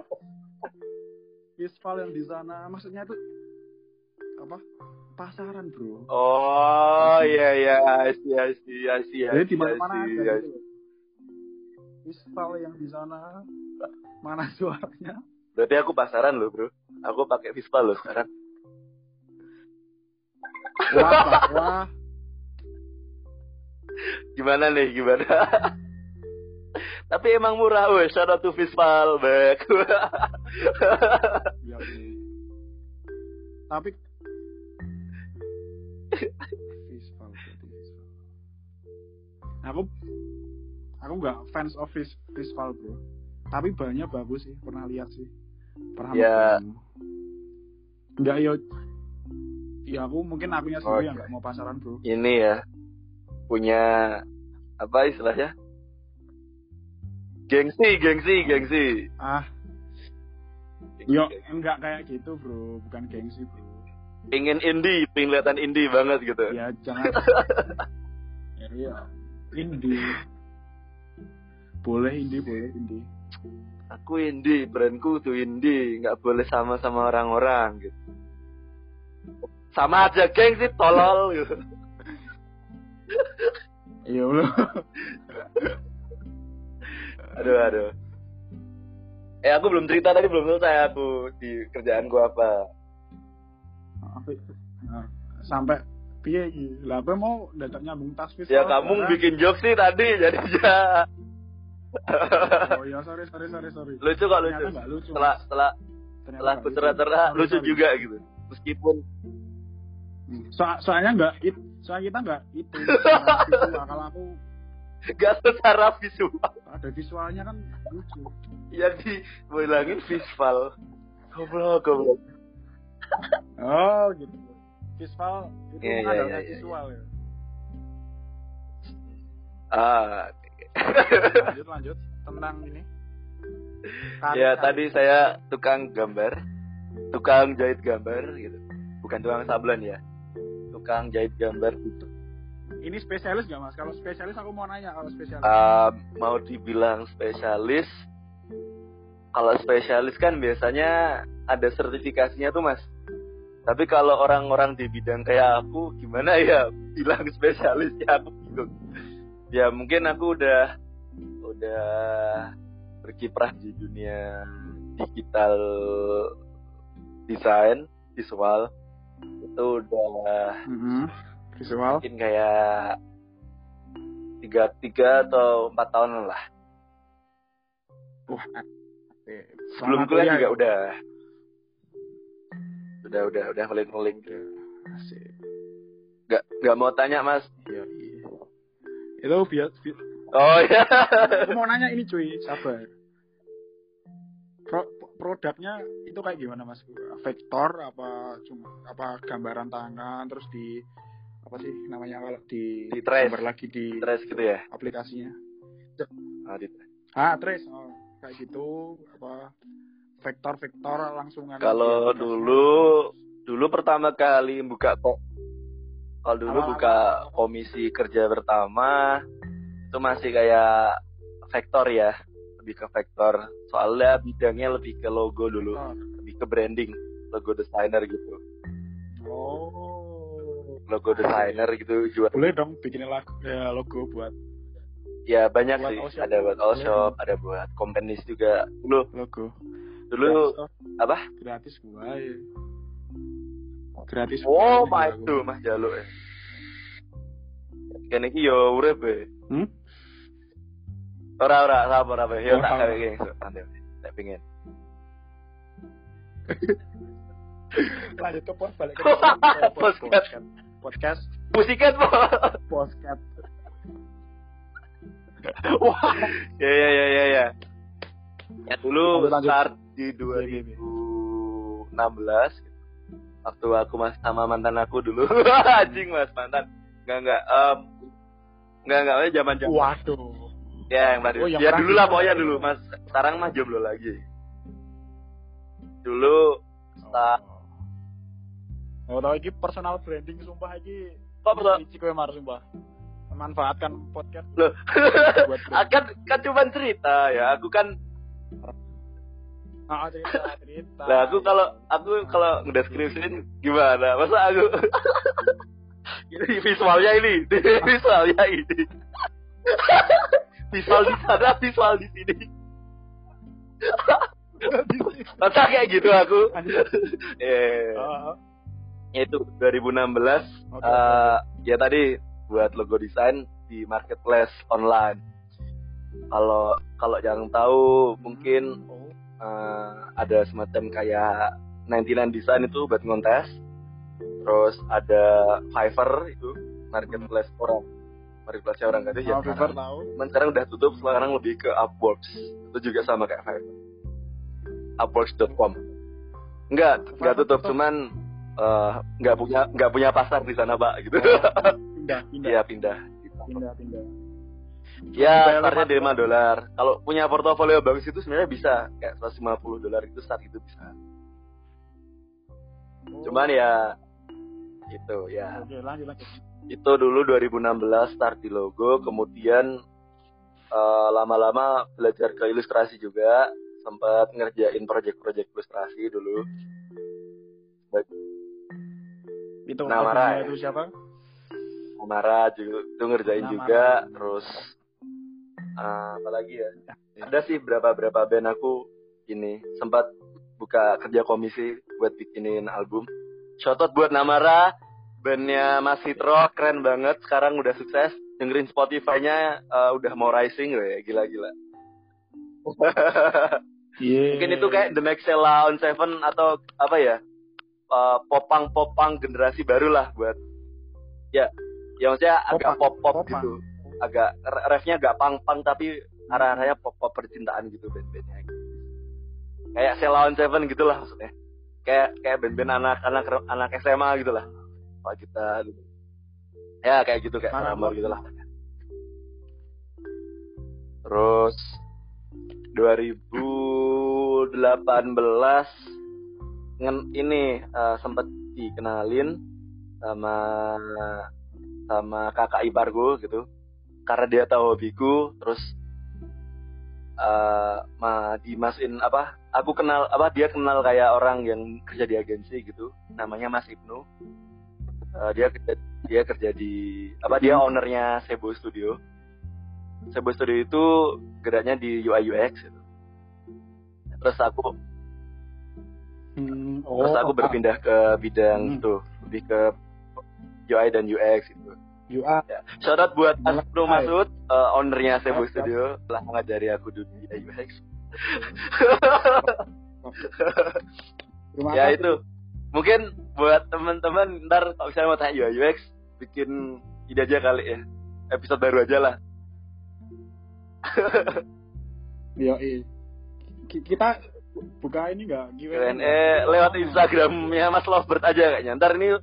Visual yang di sana, maksudnya itu apa? Pasaran bro. oh iya iya I see I see I see I Jadi di mana-mana see, ada gitu. yang di sana, mana *laughs* suaranya? Berarti aku pasaran loh bro. Aku pakai Vespa loh sekarang. Wah. Gimana nih gimana? *laughs* Tapi emang murah weh. Shout out to bag. *laughs* Iya, iya. Tapi berarti. Aku aku nggak fans of visual bro. Tapi banyak bagus sih, pernah lihat sih. Pernah Ya. makan. Enggak ya. Ya aku mungkin akunya sendiri yang nggak mau pasaran bro. Ini ya punya apa istilahnya? Gengsi, gengsi, gengsi. Ah, yo enggak kayak gitu bro, bukan gengsi bro. Ingin indie, pengen kelihatan indie banget gitu. Ya jangan. *laughs* ya, iya. Indie. Boleh indie, boleh indie. Aku indie, brandku tuh indie, nggak boleh sama sama orang-orang gitu. Sama aja gengsi tolol gitu. *laughs* Iya bro. Aduh, aduh. Eh, aku belum cerita tadi belum selesai aku di kerjaan gua apa. Apa- nah, Sampai piye iki? Lah apa mau dadak nyambung tas visual? Ya kamu bikin jokes sih tadi jadi ya. Oh iya, sorry sorry sorry sorry. lucu kok lucu. Nggak lucu. Setelah setelah setelah nggak aku lucu. juga gitu. Meskipun Hmm. So- soalnya enggak it, soalnya kita enggak itu. Kalau aku gak secara visual ada visualnya kan lucu. yang dibilangin visual. Goblok, goblok. Oh gitu. Visual itu Iya, iya, mengandalkan iya, iya, visual ya. Ah, Lanjut lanjut tentang ini. ya tadi saya tukang gambar, tukang jahit gambar gitu. Bukan tukang sablon ya. Tukang jahit gambar gitu. Ini spesialis gak mas? Kalau spesialis aku mau nanya kalau spesialis. Um, mau dibilang spesialis kalau spesialis kan biasanya ada sertifikasinya tuh mas tapi kalau orang-orang di bidang kayak aku gimana ya *laughs* bilang spesialis ya aku bingung ya mungkin aku udah udah berkiprah di dunia digital desain visual itu udah Mhm. Visual. mungkin kayak tiga tiga atau empat tahun lah Wah. eh, sebelum kuliah juga ya? udah udah udah udah ngeling ngeling Asik. nggak nggak mau tanya mas Iya, iya. Itu biar, bi- oh ya aku mau nanya ini cuy, sabar. Pro- produknya itu kayak gimana mas? Vektor apa cuma apa gambaran tangan terus di apa sih namanya kalau di, Di trace. gambar lagi di stres gitu ya aplikasinya. Ah, di- Ah, trace. Oh, kayak gitu apa vektor-vektor langsungan. kalau dulu dulu pertama kali buka kok kalau dulu buka komisi kerja pertama itu masih kayak vektor ya lebih ke vektor. Soalnya bidangnya lebih ke logo dulu Oh. lebih ke branding logo designer gitu. Oh. logo designer gitu jual. Boleh dong bikin lagu ya, logo buat ya banyak Buat sih. Ada buat all shop ada buat companies juga. Dulu logo. Dulu Oh, apa gratis gua ya. Gratis. oh my itu mas jaluk ya kene iki yo urip e Hmm? ora ora sabar apa yo Oh, tak gini santai tak pingin Lanjut ke pos balik ke *laughs* Podcast. Podcast. musiket po Podcast. *laughs* wah ya ya ya ya ya ya dulu Lanjut, lanjut. start di Iya, iya, iya. 2016 waktu aku mas sama mantan aku dulu *laughs* anjing mas mantan enggak enggak em enggak enggak zaman zaman Waduh. ya yang baru Oh, yang ya dulu lah pokoknya dulu mas sekarang mah jomblo lagi dulu Start. Oh, tahu ini personal branding sumpah iki. Kok betul? Iki kowe mar sumpah. Memanfaatkan podcast Loh. buat branding. *laughs* kan kan cuma cerita ya aku kan Ah, cerita, cerita. lah aku kalau aku kalau ngedeskripsiin gimana? Masa aku? Ini visualnya ini visualnya ini. Visual di sana visual di sini. Masa kayak gitu aku? Eh. Ah, ah. itu 2016 Oke, eh, ya tadi buat logo desain di marketplace online. Kalau kalau yang tahu mungkin Oh. eh, ada semacam kayak 99 design itu buat ngontes terus ada Fiverr itu marketplace orang marketplace orang kan itu ya Oh, Fiverr sekarang. tahu. Cuman sekarang udah tutup sekarang lebih ke Upworks itu juga sama kayak Fiverr Upworks.com enggak enggak tutup cuman eh, nggak punya nggak punya pasar di sana pak gitu Pindah, pindah. Iya pindah Pindah, pindah. Ya, startnya di lima 5 dolar. Kalau punya portofolio bagus itu sebenarnya bisa kayak 150 dolar itu start itu bisa. Cuman ya itu ya. Oke, lanjut lanjut. Itu dulu 2016 start di logo, kemudian eh, lama-lama belajar ke ilustrasi juga, sempat ngerjain project-project ilustrasi dulu. Itu Namara, albumnya ya? itu siapa? Mara juga itu ngerjain Namara. juga, terus eh, apa lagi ya? Ada sih berapa berapa band aku ini sempat buka kerja komisi buat bikinin album. Shoutout buat Namara, bandnya Mas Fitro keren banget. Sekarang udah sukses. Dengerin Spotify-nya eh, udah mau rising loh ya, gila-gila. *laughs* Iya. Mungkin itu kayak The Next Sheila on Seven atau apa ya? eh, popang-popang generasi baru lah buat ya ya maksudnya agak Popang, pop-pop popang. gitu agak re- refnya agak pang-pang tapi arah-arahnya pop-pop percintaan gitu band-bandnya. Kayak Sheila on Seven gitu lah maksudnya. Kayak kayak band-band anak-anak anak SMA gitu lah Pak kita gitu. ya kayak gitu kayak Parah, Paramore Bos. gitu lah terus 2018 ngen ini eh, sempet dikenalin sama sama kakak iparku gitu karena dia tahu hobiku terus eh ma dimasukin apa aku kenal apa dia kenal kayak orang yang kerja di agensi gitu namanya Mas Ibnu Eh, dia kerja dia kerja di apa dia ownernya Sebo Studio Sebo Studio itu geraknya di UI UX gitu. terus aku Hmm, terus aku ah, berpindah ke bidang Hmm. itu lebih ke UI dan UX gitu UI. ya. shout out buat Mas. Bro Masud eh, ownernya siap. Studio telah mengajari aku dunia UX ya kasih. itu mungkin buat teman-teman ntar kalau misalnya mau tanya UI UX bikin ide aja kali ya episode baru aja lah *laughs* Iya, iya. Ki- Kita buka ini enggak Q&A lewat Instagramnya Mas Lovebird aja kayaknya ntar ini *laughs*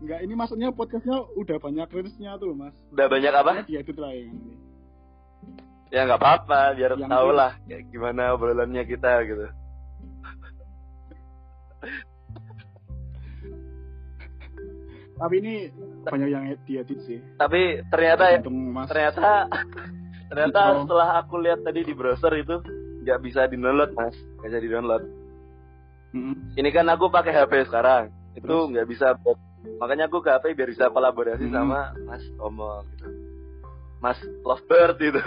Enggak, ini maksudnya podcastnya udah banyak reelsnya tuh, Mas. udah banyak apa Dia itu ini. ya nggak apa-apa biar Yang tahu ini- lah kayak gimana obrolannya kita gitu Tapi ini banyak yang diedit sih. tapi ternyata ya Mas. ternyata ternyata Oh. setelah aku lihat tadi di browser itu nggak bisa di download mas nggak bisa di download Mm-mm. ini kan aku pakai HP sekarang itu nggak bisa buat- makanya aku ke HP biar bisa kolaborasi Hmm. sama Mas Omo gitu Mas Lovebird itu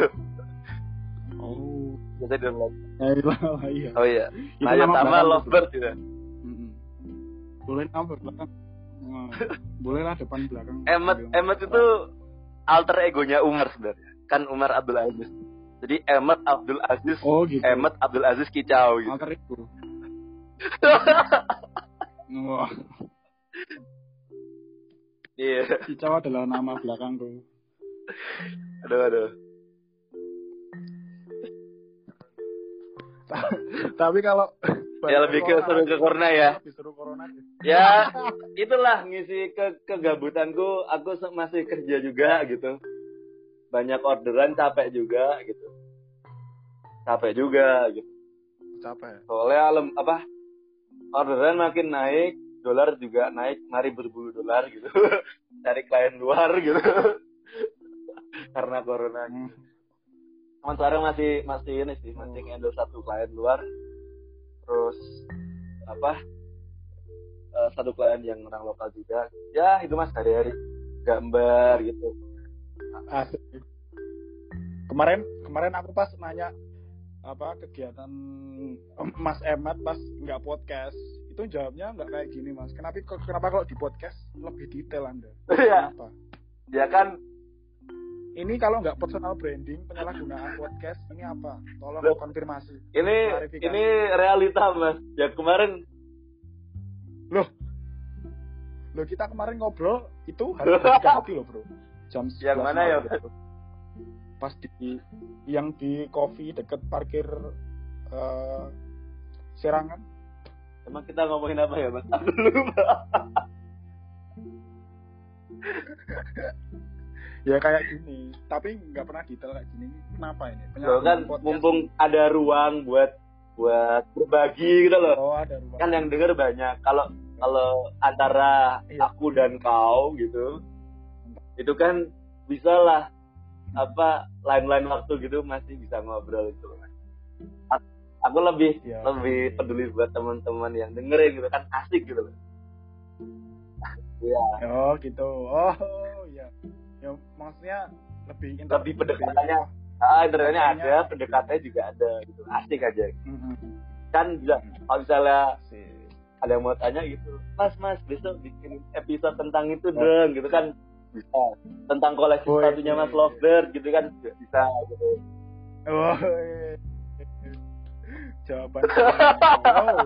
Oh. bisa di Eh, lah, iya. oh iya nah ya nama sama Lovebird gitu Mm-mm. Boleh nama belakang. Wah, *laughs* boleh lah depan belakang. Emmet Emmet itu alter egonya Umar sebenarnya kan Umar Abdul Aziz jadi Emmet Abdul Aziz Oh gitu. Emmet Abdul Aziz Kicau gitu Alter ego. Wah, iya. Kicau adalah nama belakangku. aduh aduh. Tapi kalau Ya, lebih ke seru ke corona ya. Seru corona ya itulah ngisi ke kegabutanku. Aku masih kerja juga gitu. Banyak orderan capek juga gitu. Capek juga gitu. Capek. soalnya lem, apa orderan makin naik dolar juga naik mari berburu dolar gitu. *laughs* Cari klien luar gitu. *laughs* Karena corona. Hmm. Cuman sekarang masih masih ini sih masih handle satu klien luar. Terus apa eh, satu klien yang orang lokal juga. Ya itu mas hari-hari. Gambar gitu. Asik. Kemarin kemarin aku pas nanya apa kegiatan Mas Emat pas nggak podcast. Itu jawabnya nggak kayak gini mas. Kenapa kenapa kalau di podcast? Lebih detail anda. Ya kenapa? Ya kan? Ini kalau nggak personal branding penyalahgunaan podcast ini apa? Tolong Loh. konfirmasi. Ini Klarifikasi. ini realita mas. Ya kemarin loh. Loh kita kemarin ngobrol itu harus berhati loh bro. Jam Yang 11 mana ya, bro. Pas di yang di coffee deket parkir eh, Serangan. Emang kita ngomongin apa ya mas aku lupa. *laughs* Ya kayak gini. Tapi nggak pernah detail kayak gini. Kenapa ini? Loh, kan mumpung ada ruang buat buat berbagi gitu loh. Oh ada ruang. Kan yang denger banyak. Kalau kalau antara Iya. aku dan kau gitu itu kan bisa lah apa lain-lain waktu gitu masih bisa ngobrol itu loh, Mas. Aku lebih Iya. lebih peduli buat teman-teman yang dengerin gitu kan asik gitu loh Iya, oh gitu oh iya ya maksudnya lebih inter- lebih pendekatannya ah internetnya ada pendekatannya juga ada gitu asik aja Mhm. kan bisa kalau misalnya Asik. ada yang mau tanya gitu mas mas besok bikin episode tentang itu Oh. dong gitu kan bisa. Tentang koleksi Oh, sepatunya iya, mas iya. Lovebird gitu kan juga bisa gitu. Oh, iya. jawaban oh,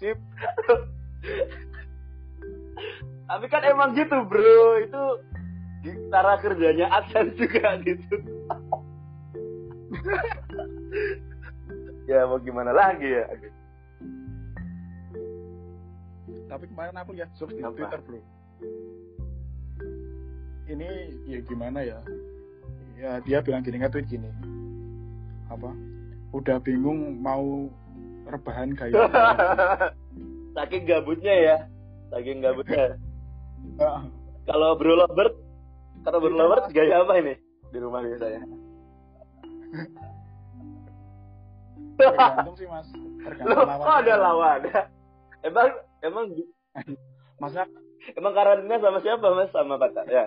sip. Tapi kan emang gitu bro. Itu di cara kerjanya adsense juga gitu. Ya mau gimana lagi ya? Tapi kemarin aku lihat jokes di? Twitter bro ini ya gimana ya? Ya dia bilang gini nge-tweet gini. Apa? Udah bingung mau rebahan gaya *laughs* saking gabutnya ya. Saking gabutnya. *laughs* Ah, kalau bro Lovebird kalau bro Iya, Mas. gaya apa ini? Di rumah biasanya. Tergantung sih mas. *laughs* Loh, tergantung kok ada lawan? emang emang maksudnya? Emang karantina sama siapa mas? Sama pacar ya?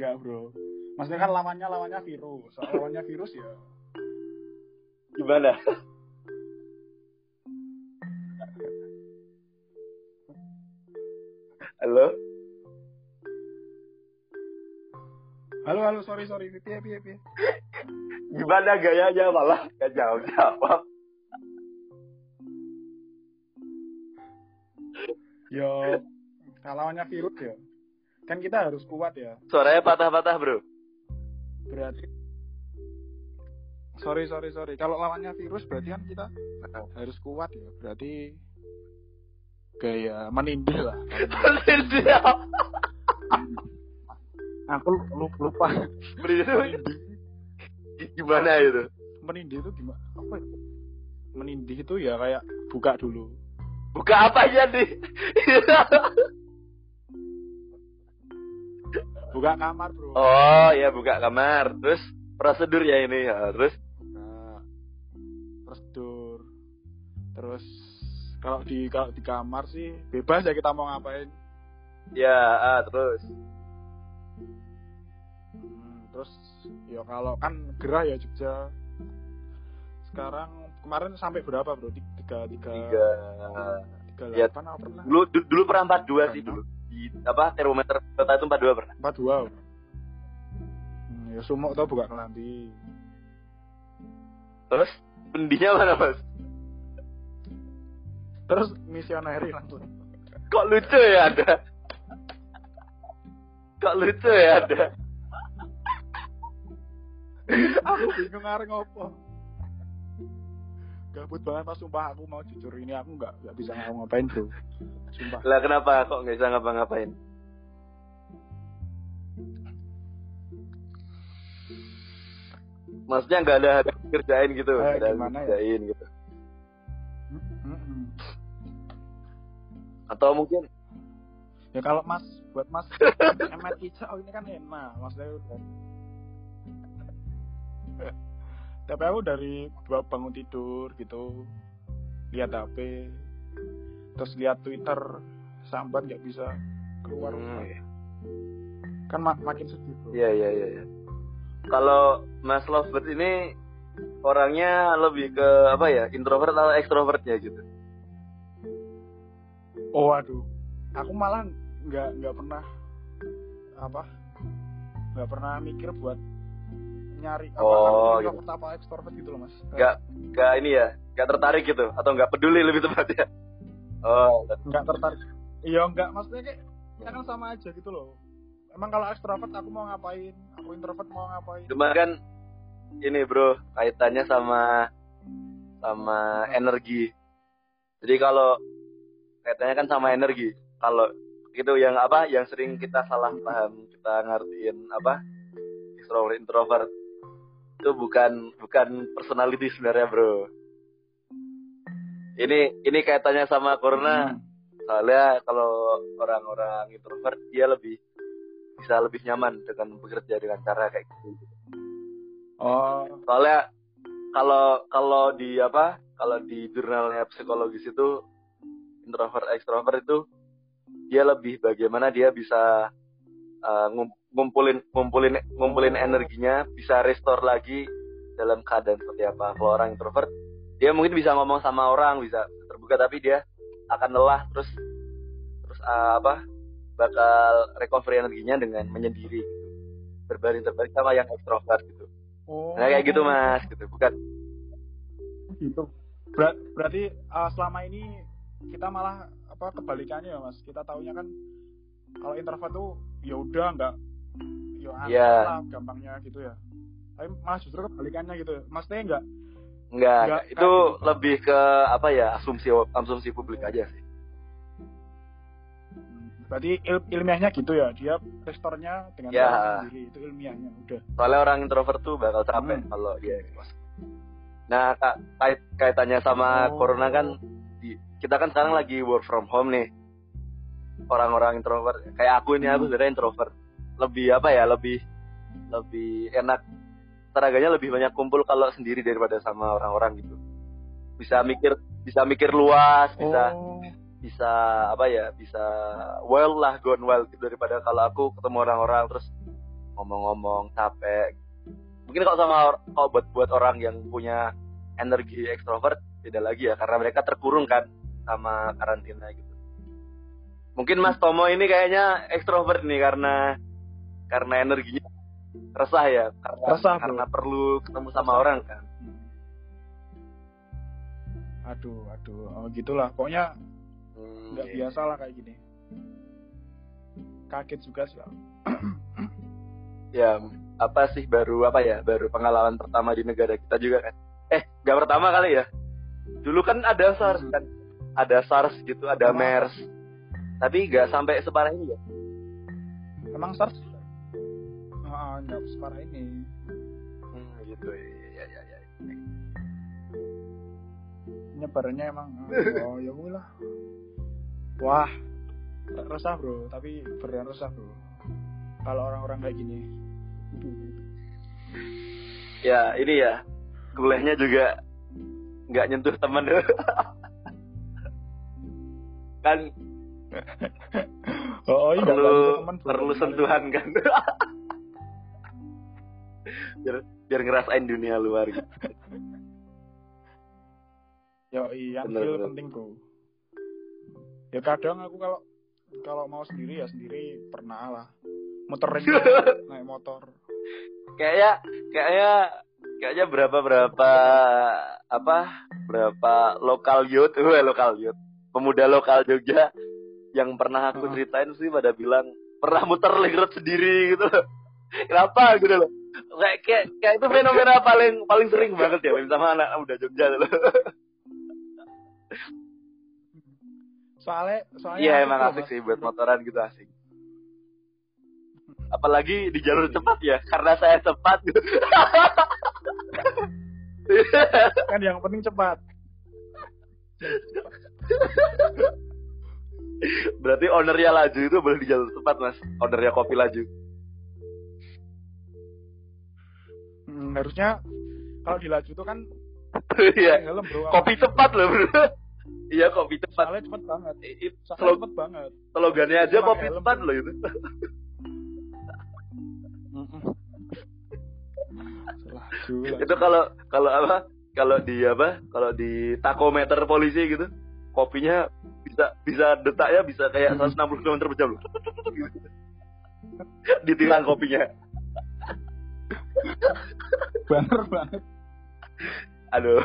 Enggak bro. Maksudnya kan lawannya lawannya virus. Soal lawannya virus ya. Gimana? Halo? halo halo. Sorry sorry. Piye piye piye? Gimana gayanya malah? Gak jawab jawab? yo. Nah, lawannya virus ya kan kita harus kuat ya. Suaranya patah-patah bro. berarti sorry sorry sorry. Kalau lawannya virus berarti kan kita harus kuat ya. Berarti kayak menindih lah. *laughs* Aku lu- lupa. Itu gimana itu? menindih itu gimana? Apa ya? menindih itu ya kayak buka dulu. Buka apa aja nih? *laughs* buka kamar bro oh ya buka kamar. Terus prosedur ya ini ya. Terus buka prosedur terus kalau di kalau di kamar sih bebas ya kita mau ngapain ya ah, terus Hmm, terus ya kalau kan gerah ya Jogja sekarang kemarin sampai berapa bro Ti- tiga tiga tiga. tiga Ya. delapan apa pernah Dulu du- dulu pernah 42 sih dulu. Di apa termometer kota itu 42 pernah. empat dua hmm, ya sumuk tau buka kelambi Terus pendinya mana mas? terus misioneri langsung Kok lucu ya ada? Kok lucu ya ada? aku bingung ngareng ngopo gabut banget pas sumpah aku mau jujur ini aku nggak nggak bisa ngapa-ngapain bro sumpah Lah kenapa kok nggak bisa ngapa-ngapain? Maksudnya nggak ada kerjain gitu, Eh, nggak ada gimana ya? kerjain gitu. Mm-mm. Atau mungkin ya kalau mas buat mas *laughs* MRI oh ini kan enak maksudnya udah tapi aku dari bangun tidur gitu lihat HP terus lihat Twitter sambat nggak bisa keluar rumah Hmm. kan mak- makin sedih Iya iya iya. iya. Kalau Mas Lovebird ini orangnya lebih ke apa ya introvert atau extrovertnya gitu? oh aduh aku malah nggak nggak pernah apa nggak pernah mikir buat nyari apa Oh, gitu. apa extrovert gitu loh mas Nggak nggak ini ya, nggak tertarik gitu atau nggak peduli lebih tepatnya? Oh, nggak tertarik iya nggak maksudnya kayak ya kan sama aja gitu loh emang kalau extrovert aku mau ngapain aku introvert mau ngapain cuma kan ini bro kaitannya sama sama energi. Jadi kalau kaitannya kan sama energi. Kalau itu yang apa yang sering kita salah paham kita ngertiin apa extrovert introvert itu bukan bukan personality sebenarnya bro. Ini ini kaitannya sama corona. Hmm. soalnya kalau orang-orang introvert dia lebih bisa lebih nyaman dengan bekerja dengan cara kayak gitu. Oh. Soalnya kalau kalau di apa kalau di jurnalnya psikologis itu introvert extrovert itu dia lebih bagaimana dia bisa uh, ngum- ngumpulin ngumpulin ngumpulin energinya bisa restore lagi dalam keadaan seperti apa. Kalau orang introvert dia mungkin bisa ngomong sama orang bisa terbuka tapi dia akan lelah terus terus uh, apa bakal recovery energinya dengan menyendiri gitu. Berbanding terbalik sama yang extrovert gitu. Oh. Nah kayak gitu mas, gitu. Bukan? gitu. Ber- berarti uh, selama ini kita malah apa kebalikannya ya mas? Kita taunya kan kalau introvert tuh ya udah nggak ya Iya. lah gampangnya gitu ya tapi malah justru kebalikannya gitu maksudnya nggak Enggak, Nggak, itu gitu. lebih ke apa ya asumsi asumsi publik aja sih. berarti il- ilmiahnya gitu ya dia restornya dengan Ya. sendiri itu ilmiahnya udah Soalnya orang introvert tuh bakal capek Hmm. kalau dia ekspos. Nah kak, kait kaitannya sama Oh. corona kan, di- kita kan sekarang lagi work from home nih. Orang-orang introvert, kayak aku ini aku Hmm. sebenarnya introvert. Lebih apa ya, lebih lebih enak. Tenaganya lebih banyak kumpul kalau sendiri daripada sama orang-orang gitu. Bisa mikir bisa mikir luas, bisa oh. bisa apa ya bisa well lah gone wild gitu daripada kalau aku ketemu orang-orang terus ngomong-ngomong capek. Mungkin kalau sama kalau buat buat orang yang punya energi ekstrovert beda lagi ya. Karena mereka terkurung kan sama karantina gitu mungkin Mas Tomo ini kayaknya ekstrovert nih karena karena energinya resah ya. Karena Resah, bro. karena perlu ketemu sama orang kan. Aduh aduh oh, gitulah. Pokoknya Hmm, nggak iya. biasa lah kayak gini. Kaget juga sih *clears throat* ya apa sih baru apa ya baru pengalaman pertama di negara kita juga kan? Eh nggak pertama kali ya. Dulu kan ada SARS Hmm. kan? Ada SARS gitu ada Emang MERS tapi nggak sampai separah ini ya? Emang SARS ah, nggak separah ini. Hmm, gitu. Ya ya ya, ya. nyebarannya emang oh *laughs* ya lah. Wah resah bro. Tapi beneran resah bro. Kalau orang-orang kayak gini. Ya ini ya. Kuliahnya juga nggak nyentuh temen. *laughs* Kan oh, oh iya perlu bro. perlu sentuhan kan biar biar ngerasain dunia luar gitu. Yo, iya, feel penting bro. Ya kadang aku kalau kalau mau sendiri ya sendiri pernah lah. Muterin *laughs* naik motor. kayaknya kayaknya kayaknya berapa berapa apa berapa lokal youth wah *laughs* lokal youth pemuda lokal Jogja yang pernah aku ceritain sih pada bilang pernah muter lihat sendiri gitu. Loh *laughs* kenapa? Gitu loh. Kayak kayak kayak itu fenomena paling paling sering banget ya sama anak muda Jogja loh. *laughs* Soalnya soalnya iya emang asik sih buat motoran gitu asik. *laughs* Apalagi di jalur cepat ya karena saya cepat. Gitu kan yang penting cepat. Berarti ownernya laju itu boleh di jalur cepat mas Ownernya kopi laju Hmm, harusnya kalau dilaju tuh kan Iya helm bro. Kopi cepat loh bro Iya kopi cepat Soalnya cepet banget. I- i- Soalnya slog- cepet banget. Slogannya aja kopi helm. cepat loh itu. Laju, laju. Itu kalau kalau apa Kalau di apa Kalau di takometer polisi gitu Kopinya bisa bisa detaknya bisa kayak 160 km per jam loh. *laughs* Ditilang kopinya Bener banget. Aduh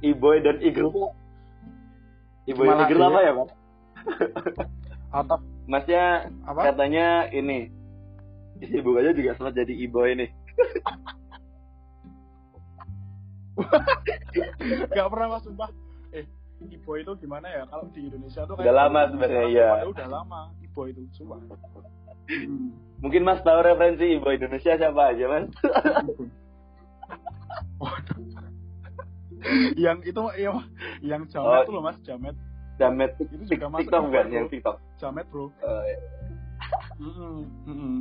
Iboy dan Eagle Iboy dan Eagle apa dia- ya, Mas? Atau Masnya apa? katanya ini Ibu aja juga sempat jadi Iboy nih. Gak pernah mas sumpah. Eh, Ibo itu gimana ya? Kalau di Indonesia tuh Udah lama sebenarnya, iya. Udah lama Ibo itu, sumpah. Hmm. *laughs* Mungkin Mas tahu referensi Iboy Indonesia siapa aja, Mas? Waduh. *laughs* yang itu ya, yang Oh. jamet tuh loh mas, jamet, Jamet Itu juga TikTok kan yang TikTok. jamet bro. Oh, iya. Mm-mm, mm-mm.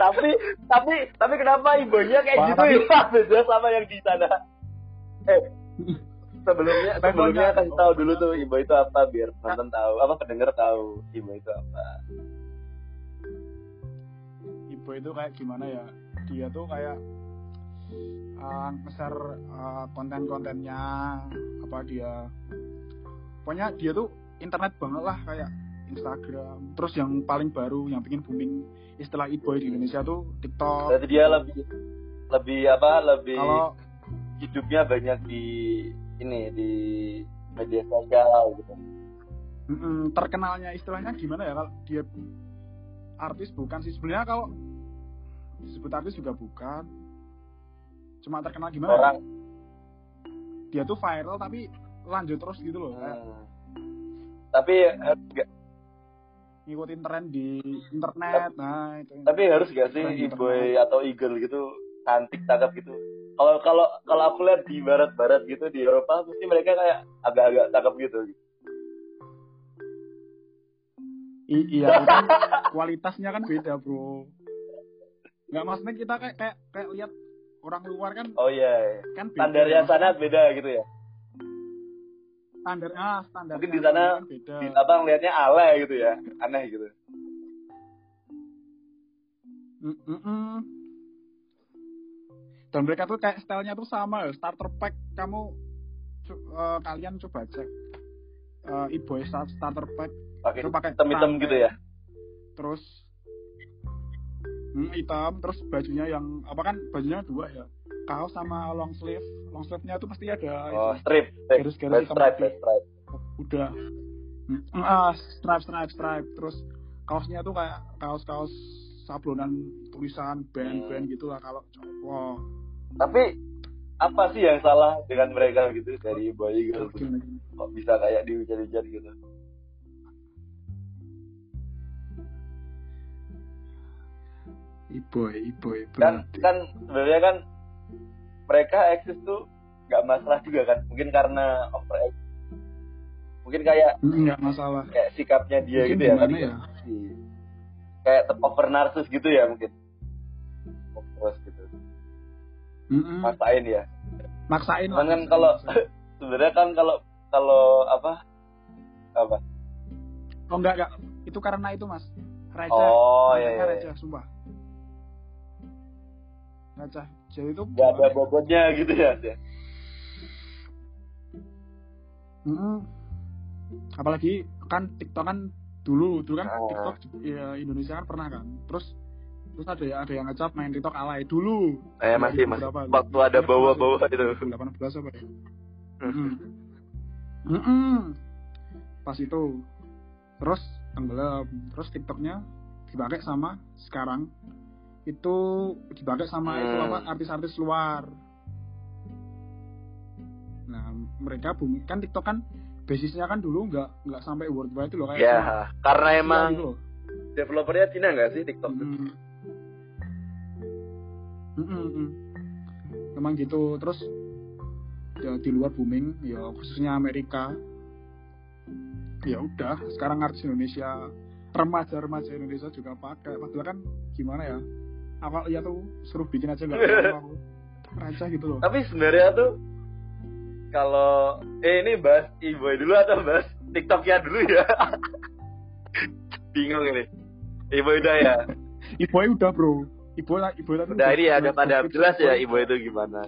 Tapi tapi tapi kenapa Iboynya kayak gitu ya? *laughs* Beda sama yang di sana. Eh, sebelumnya sebelumnya kasih tahu dulu tuh Iboy itu apa biar nonton tahu, apa pendengar tahu Iboy itu apa. Ibo itu kayak gimana ya? Dia tuh kayak uh, uh, konten-kontennya apa dia pokoknya dia tuh internet banget lah kayak Instagram terus yang paling baru yang bikin booming istilah e-boy di Indonesia tuh TikTok Berarti dia lebih lebih apa? Lebih kalau hidupnya banyak di ini di media sosial gitu. mm, terkenalnya istilahnya gimana ya kalau dia artis bukan sih sebenarnya kalau disebut artis juga bukan cuma terkenal gimana ya? Orang dia tuh viral tapi lanjut terus gitu loh kayak hmm. tapi harus gak, ngikutin tren di internet nah itu tapi harus gak sih Iboy atau Eagle gitu cantik cakep gitu. Kalau kalau kalau aku lihat di barat-barat gitu di Eropa pasti mereka kayak agak-agak cakep gitu. I- iya *laughs* kan kualitasnya kan beda bro nggak maksudnya kita kayak kayak kayak lihat orang luar kan Oh iya. kan beda. Standarnya Maksudnya- sana beda gitu ya. Standar ah standar Mungkin di sana di apa ngelihatnya ale gitu ya aneh gitu. Mm, mm, dan mereka tuh kayak stylenya tuh sama ya starter pack kamu eh, kalian coba cek. Uh, e-boy start- starter pack. Pakai Itu pakai hitam-hitam tang- gitu ya? Terus hmm, hitam terus bajunya yang apa kan bajunya dua ya kaos sama long sleeve long sleeve nya tuh pasti ada oh itu. strip Garis-garis hitam stripe putih. stripe udah Hmm, ah stripe stripe stripe terus kaosnya tuh kayak kaos-kaos sablonan tulisan band-band Hmm. gitu lah kalau cowok tapi apa sih yang salah dengan mereka gitu dari boy girl gitu? Kok bisa kayak dihujat-hujat gitu iboy iboy kan berarti. kan sebenarnya kan mereka eksis tuh nggak masalah juga kan? Mungkin karena over mungkin kayak Hmm, nggak masalah. kayak sikapnya dia Mungkin gitu ya tadi ya? Kayak over narsis gitu ya mungkin. Terus gitu. Mm-mm. maksain ya. Maksain Cuman kan kalau *laughs* sebenarnya kan kalau kalau apa? Apa? Oh enggak enggak itu karena itu mas. Receh oh Receh, ya, ya, ya. receh sumpah. Receh jadi itu nggak ada bobotnya gitu ya. Mm-mm. apalagi kan TikTok kan dulu dulu kan Ah. TikTok ya, Indonesia kan pernah kan terus terus ada ya ada yang ngecap main TikTok alay dulu eh masih masih 2000 berapa? waktu ada bawa-bawa itu 2018 apa ya Mm-mm. Mm-mm. pas itu terus tenggelam terus TikToknya dipakai sama sekarang itu dipakai sama itu Hmm. apa artis-artis luar nah mereka bumi kan TikTok kan basisnya kan dulu nggak nggak sampai worldwide itu loh kayak cuma ya karena Asia emang gitu developernya Cina nggak sih TikTok tuh? Mm. Mm-mm, mm. Emang gitu terus ya di luar booming ya khususnya Amerika ya udah sekarang artis Indonesia remaja-remaja Indonesia juga pakai padahal kan gimana ya awal ya tuh suruh bikin aja nggak *laughs* aku receh gitu loh. Tapi sebenarnya tuh kalau eh ini bahas iboy dulu atau bahas TikToknya dulu ya. *laughs* Bingung ini. Iboy udah ya? *laughs* Ibu udah bro. Ibu ibu tadi udah ini ya udah pada jelas ya iboy itu gimana?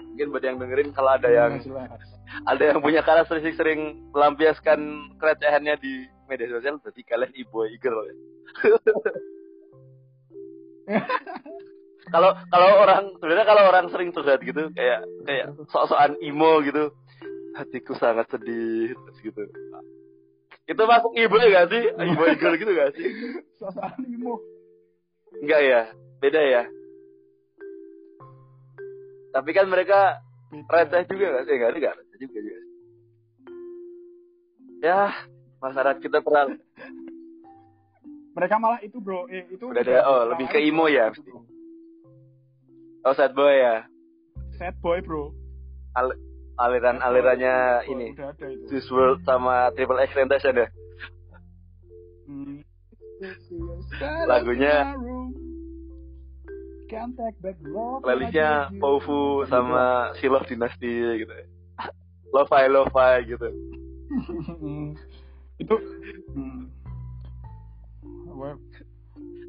Mungkin buat yang dengerin kalau ada yang jelas. ada yang punya karakteristik sering melampiaskan kerecehannya di media sosial berarti kalian iboy girl ya *laughs* kalau kalau orang sebenarnya kalau orang sering curhat gitu kayak kayak sok-sokan emo gitu hatiku sangat sedih terus gitu. Itu masuk ibu gak sih? Ibu girl gitu gak sih? Sosok animo enggak ya? Beda ya? Tapi kan mereka receh juga gak sih? Enggak enggak receh juga juga ya masyarakat kita terlalu mereka malah itu bro eh itu Udah ada- oh, lebih ke emo ya, pasti. oh sad boy ya sad boy bro aliran alirannya boy, ini udah ada itu WRLD sama Triple X Tentacion ya Hmm. Lagunya- love playlistnya I. Pofu sama Silov Dynasty gitu Lo-fi lo-fi gitu *laughs* Hmm. itu hmm. Wah,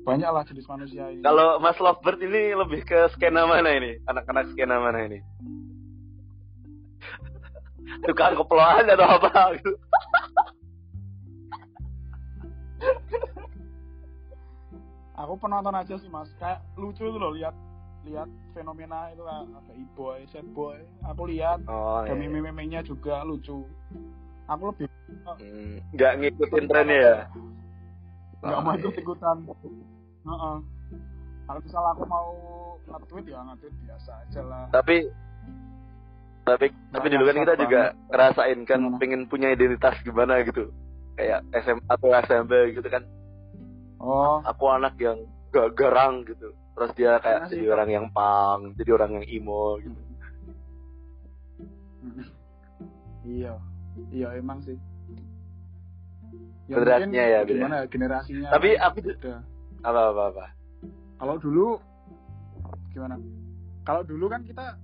banyak lah jenis manusia ini. Kalau Mas Lovebird ini lebih ke skena mana ini? Anak-anak skena mana ini? *laughs* Tukang kepulauan atau apa? Gitu *laughs* aku penonton aja sih mas. Kayak lucu itu loh lihat lihat fenomena itu lah ada e-boy, sad boy aku lihat. Oh ada iya. meme-memenya juga lucu. Aku lebih Hmm, nggak ngikutin trennya ya nggak mau ikut ikutan. Heeh. kalau misal aku mau nge-tweet ya nge-tweet biasa aja lah. Tapi tapi tapi Banyak dulu kan kita banget. juga ngerasain kan Gimana? pengen punya identitas gimana gitu. Kayak SMA atau SMP gitu kan. Oh. Aku anak yang gak garang gitu. Terus dia kayak Karena jadi orang yang pang jadi orang yang emo gitu. *laughs* Iya. Iya emang sih Beratnya mungkin ya, gimana ya, generasinya Tapi aku- beda. apa apa apa? Kalau dulu gimana? Kalau dulu kan kita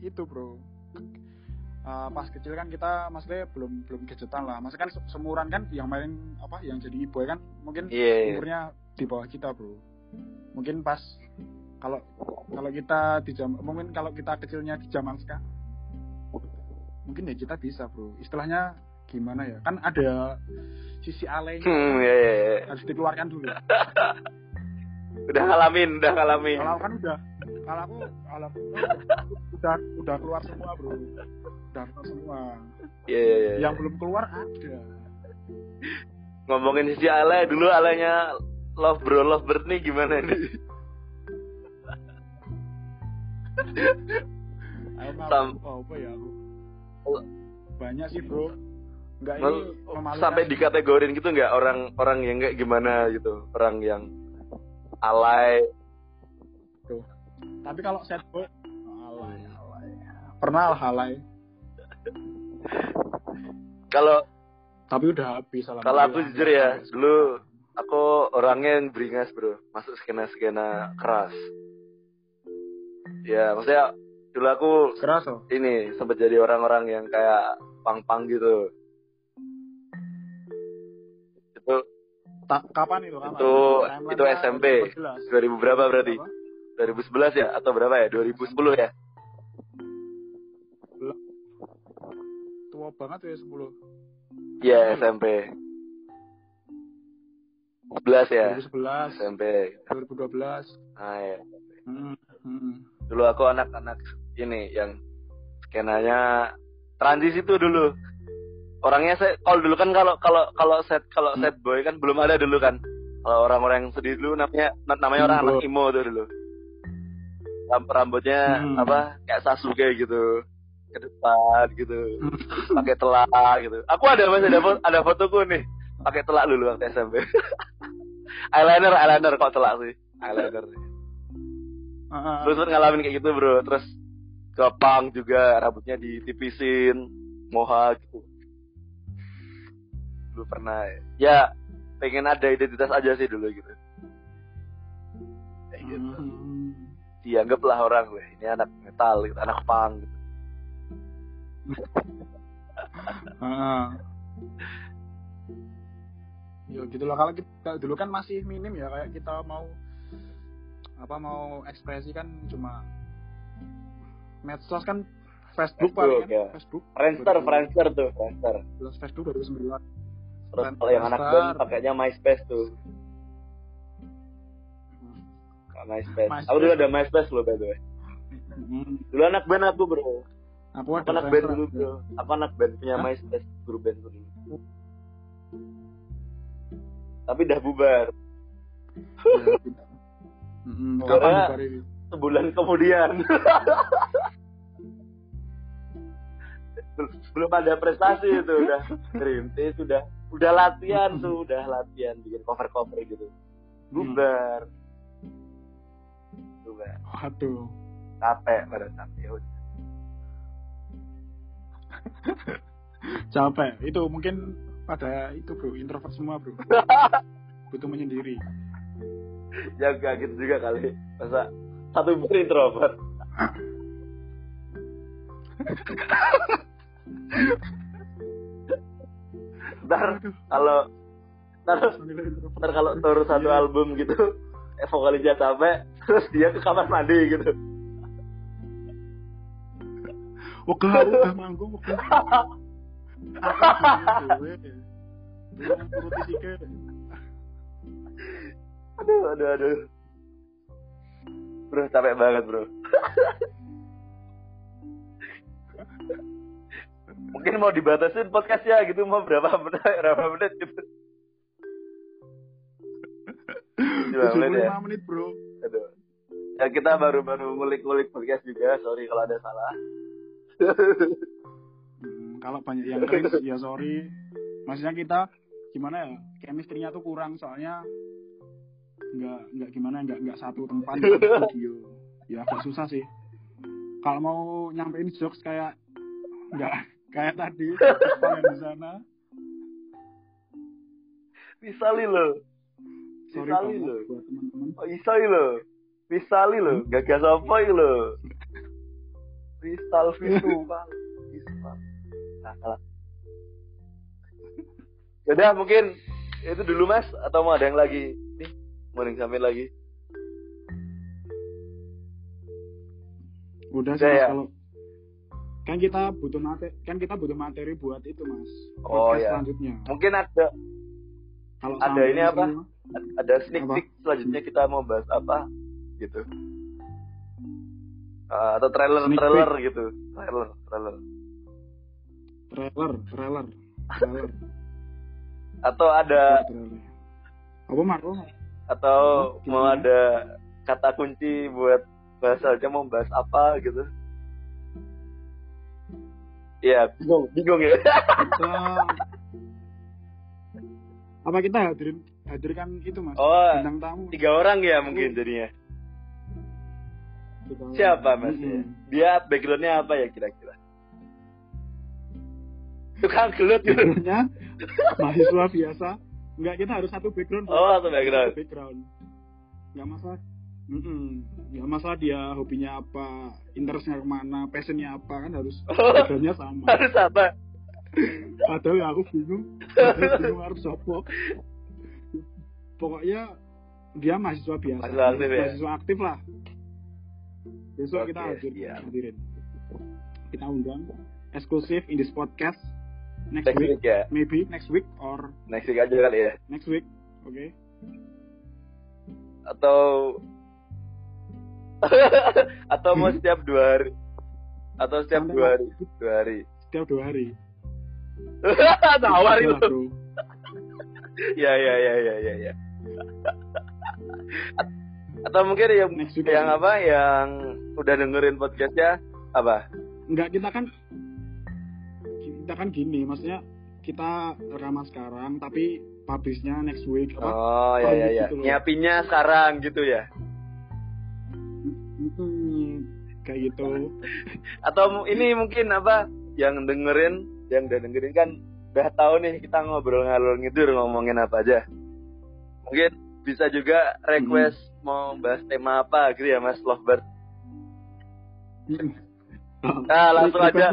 itu bro. Uh, pas kecil kan kita maksudnya belum belum gadgetan lah. Maksudnya kan se- seumuran kan yang main apa yang jadi boy kan mungkin Iya, iya. umurnya di bawah kita bro. Mungkin pas kalau kalau kita di jam mungkin kalau kita kecilnya di zaman sekarang mungkin ya kita bisa bro. Istilahnya gimana ya kan ada sisi alay Hmm, ya, ya, ya. harus dikeluarkan dulu *laughs* Udah ngalamin, udah ngalamin. kalau aku kan udah kalau aku kalau aku udah udah keluar semua bro udah keluar semua Iya, iya, iya. yang belum keluar ada Ngomongin sisi Ale, dulu alenya Love Bro, Love Bird nih gimana nih? Ayo. Sam- apa ya aku banyak sih bro enggak ini sampai dikategorin gitu nggak? Orang orang yang kayak gimana gitu? Orang yang alay. Tuh. Tapi kalau set boy alay alay. Pernah lah alay. *laughs* Kalau tapi udah habis kalau aku jujur ya dulu aku orangnya yang beringas bro. Masuk skena skena keras. Ya maksudnya dulu aku keras loh. ini sempat jadi orang-orang yang kayak pang-pang gitu kapan itu? Kapan? Itu- Timeline-nya itu SMP. 2014. 2000 berapa berarti? Apa? 2011 ya? Atau berapa ya? 2010 ya? Tua banget ya 10 Iya SMP 11 ya? 2011 SMP 2012 nah ya hmm. Hmm. dulu aku anak-anak ini yang skenanya transisi tuh dulu orangnya saya kalau dulu kan kalau kalau kalau set kalau Hmm. set boy kan belum ada dulu kan. Kalau orang-orang yang sedih dulu namanya namanya orang anak imo tuh dulu. Ram- rambutnya Hmm. apa kayak Sasuke gitu. Ke depan gitu. Hmm. pakai telak gitu. Aku ada masih ada foto, ada fotoku nih. Pakai telak dulu waktu SMP *laughs* eyeliner eyeliner kok telak sih? Eyeliner. Ah. Terus sempet ngalamin kayak gitu bro. Terus ke pang juga Rambutnya ditipisin Moha gitu Dulu pernah. Ya Pengen ada identitas aja sih dulu gitu. Kayak gitu. Hmm. Dianggap lah orang weh Ini anak metal gitu Anak pang gitu ah. Ya gitu lah kalau kita dulu kan masih minim ya kayak kita mau apa mau ekspresi kan cuma medsos kan Facebook, Facebook, paling kan ya. Facebook Friendster Friendster tuh Friendster. Terus Facebook 2009 Terus kalau yang anak band pakainya MySpace tuh MySpace. MySpace. Aku dulu ada MySpace loh by the way. Hmm. Dulu anak band aku bro. Aku Aku anak band dulu bro. Aku anak band punya Hah? MySpace grup band dulu. Tapi udah bubar. Ya, Kapan bubar ini? Sebulan kemudian. Bel- *laughs* Belum ada prestasi itu udah ngerintis sudah udah latihan tuh udah latihan bikin cover cover gitu bubar bubar Waduh. capek pada capek ya udah. Capek. Itu mungkin pada itu bro, introvert semua bro. *laughs* Butuh menyendiri. ya gak gitu juga kali masa satu ber introvert *laughs* ntar kalau ntar ntar kalau tur satu Iya. album gitu eh, vokalisnya capek terus dia ke kamar mandi gitu manggung, dewe. Dewe nuruti sike. aduh aduh aduh bro capek banget bro mungkin mau dibatasin podcastnya gitu mau berapa menit berapa menit gitu Dua menit ya 75 menit bro. Aduh. Ya kita baru-baru ngulik-ngulik podcast juga, sorry kalau ada salah. Hmm, kalau banyak yang cringe ya sorry. Maksudnya kita gimana ya? Chemistry-nya tuh kurang soalnya nggak nggak gimana nggak nggak satu tempat video *laughs* ya agak susah sih kalau mau nyampein jokes kayak nggak kayak tadi kalian di sana Misali lo. sorry Misali lo. buat teman-teman Oh, isoi lo. Misali lo, gagas apa lo? Kristal visual. *laughs* Nah, salah. Yaudah mungkin itu dulu mas atau mau ada yang lagi nih mau disampaikan lagi Udah Udah sih ya? kalau kan kita butuh materi kan kita butuh materi buat itu mas. Oh, podcast ya. selanjutnya. Mungkin ada kalau Ada ini apa? semua, ada sneak peek selanjutnya kita mau bahas apa gitu. Ah, atau trailer Sneak trailer gitu. Trailer trailer. Trailer trailer trailer. Atau ada trailer? Apa Mar? Oh, atau mau ada kata kunci buat bahasa aja mau bahas apa gitu Iya, bingung, bingung ya. kita apa kita hadirin hadirkan itu mas Oh, bintang tamu tiga orang ya mungkin jadinya. Siapa mas? Mm-mm. Dia backgroundnya apa ya kira-kira? Tukang gelut gitu. backgroundnya mahasiswa biasa nggak kita harus satu background. Oh, satu background. Satu background nggak masalah Mm-mm. nggak masalah dia hobinya apa interestnya ke mana passionnya apa kan harus *laughs* Oh. backgroundnya sama Harus apa? padahal ya aku bingung Aku bingung harus sopo pokoknya dia mahasiswa biasa Mahasiswa aktif ya? mahasiswa aktif lah besok kita hadir iya. hadirin kita undang eksklusif in this podcast next, Next week week ya. maybe next week or Next week aja kali ya. next week oke Atau *laughs* atau mau setiap dua hari? Atau setiap dua hari? Dua hari. Setiap dua hari. *laughs* Tawar itu. Ya ya ya ya ya ya. Atau mungkin yang Next yang apa? Yang udah dengerin podcastnya apa? Enggak kita kan kita kan gini maksudnya kita rekaman sekarang tapi publishnya next week apa? Oh ya ya ya. gitu loh. nyiapinnya sekarang gitu ya kayak gitu. *laughs* Atau ini mungkin apa yang dengerin yang udah dengerin kan udah tahu nih kita ngobrol ngalor ngidur ngomongin apa aja. Mungkin bisa juga request mau bahas tema apa gitu ya mas Lovebird Nah, *laughs* langsung aja.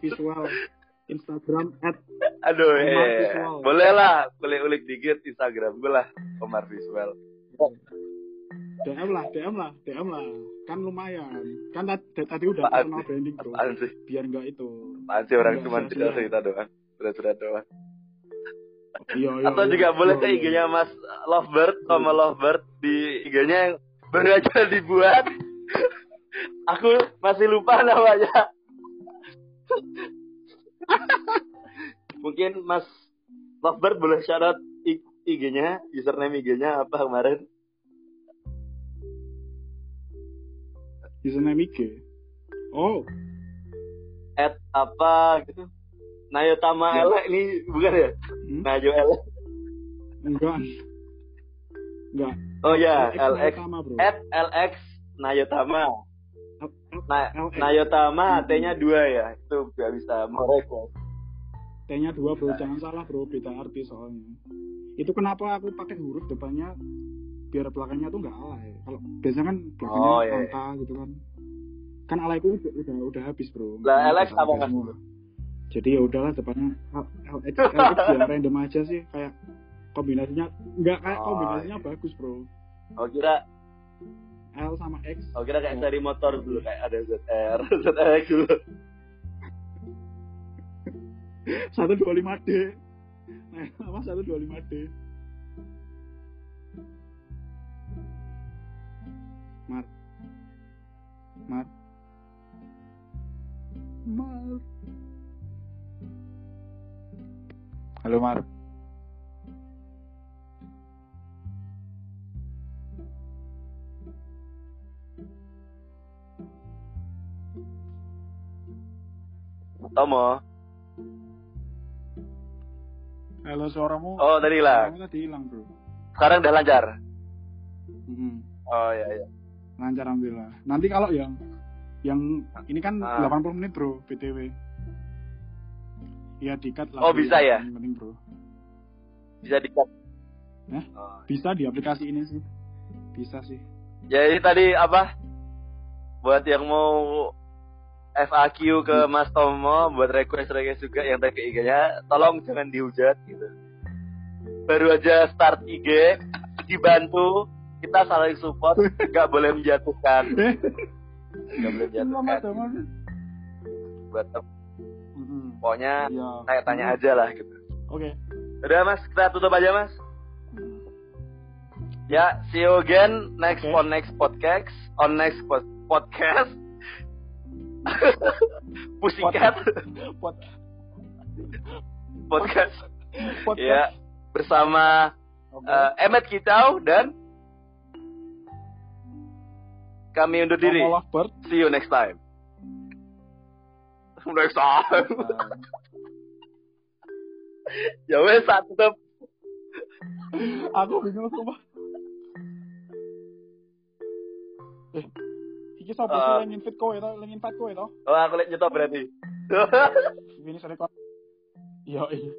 Visual *laughs* Instagram at aduh Visual. boleh lah boleh ulik dikit Instagram gue lah Omar Visual DM lah DM lah DM lah kan lumayan kan tadi, tadi udah personal branding bro apaan sih biar enggak itu apaan sih orang cuma cerita cerita doang cerita doang iya, iya, atau iya. juga boleh ke Iya, iya. IG-nya Mas Lovebird sama Lovebird di IG-nya yang baru aja dibuat. *laughs* Aku masih lupa namanya. *laughs* Mungkin Mas Lovebird boleh syarat IG-nya, username IG-nya apa kemarin? Username IG oh At apa gitu? Nayotama Ya. Ele ini bukan ya? hmm? Nayo Ele. enggak enggak Oh ya, LX at LX Nayotama. Na. Nayotama T-nya dua ya. Itu gak bisa merek ya. T-nya dua bro, jangan salah bro, beda arti soalnya. Itu kenapa aku pakai huruf depannya biar belakangnya tuh nggak alay. Kalau biasanya kan belakangnya Oh, iya, iya. angka gitu kan. Kan alayku udah udah, udah habis bro. Lah, LX apa semua. Jadi ya udahlah depannya LX, LX ya random aja sih kayak kombinasinya nggak kayak Oh, kombinasinya iya. bagus bro. Oh kira, L sama X oh kira kayak seri motor dulu kayak ada ZR, *laughs* ZX dulu. *laughs* satu dua lima D. Nah, apa satu dua lima D? Mar, Mar, Mar. Halo Mar. Tomo. Halo suaramu. Oh tadi lah. Suaramu tadi hilang bro. Sekarang udah lancar. Mm-mm. Oh iya iya. Lancar alhamdulillah. Nanti kalau yang yang ini kan Ah. 80 menit bro btw. Iya dikat lah. Oh, bisa ya? Yang penting bro. Bisa dikat. Hah? Oh. Bisa di aplikasi ini sih. Bisa sih. Jadi tadi apa? Buat yang mau FAQ ke Mas Tomo buat request request juga yang tag IG-nya tolong jangan dihujat gitu baru aja start IG dibantu kita saling support nggak boleh menjatuhkan. *laughs* Nggak boleh Selamat, menjatuhkan. Buat pokoknya Iya. tanya-tanya aja lah gitu. Oke. udah mas kita tutup aja mas. Ya see you again next Oke. on next podcast. On next pod- podcast. *laughs* Pussycat Pot podcast. Pot ya bersama Oke. eh, Emet Kicau dan kami undur diri. See you next time. *laughs* Next time. *laughs* ya wes tetap. Aku bingung sumpah. Eh, iki sapa sih yang invite kowe to? Yang invite kowe to? Oh aku lihat nyetop berarti. Ini sore kok. Iya, iya.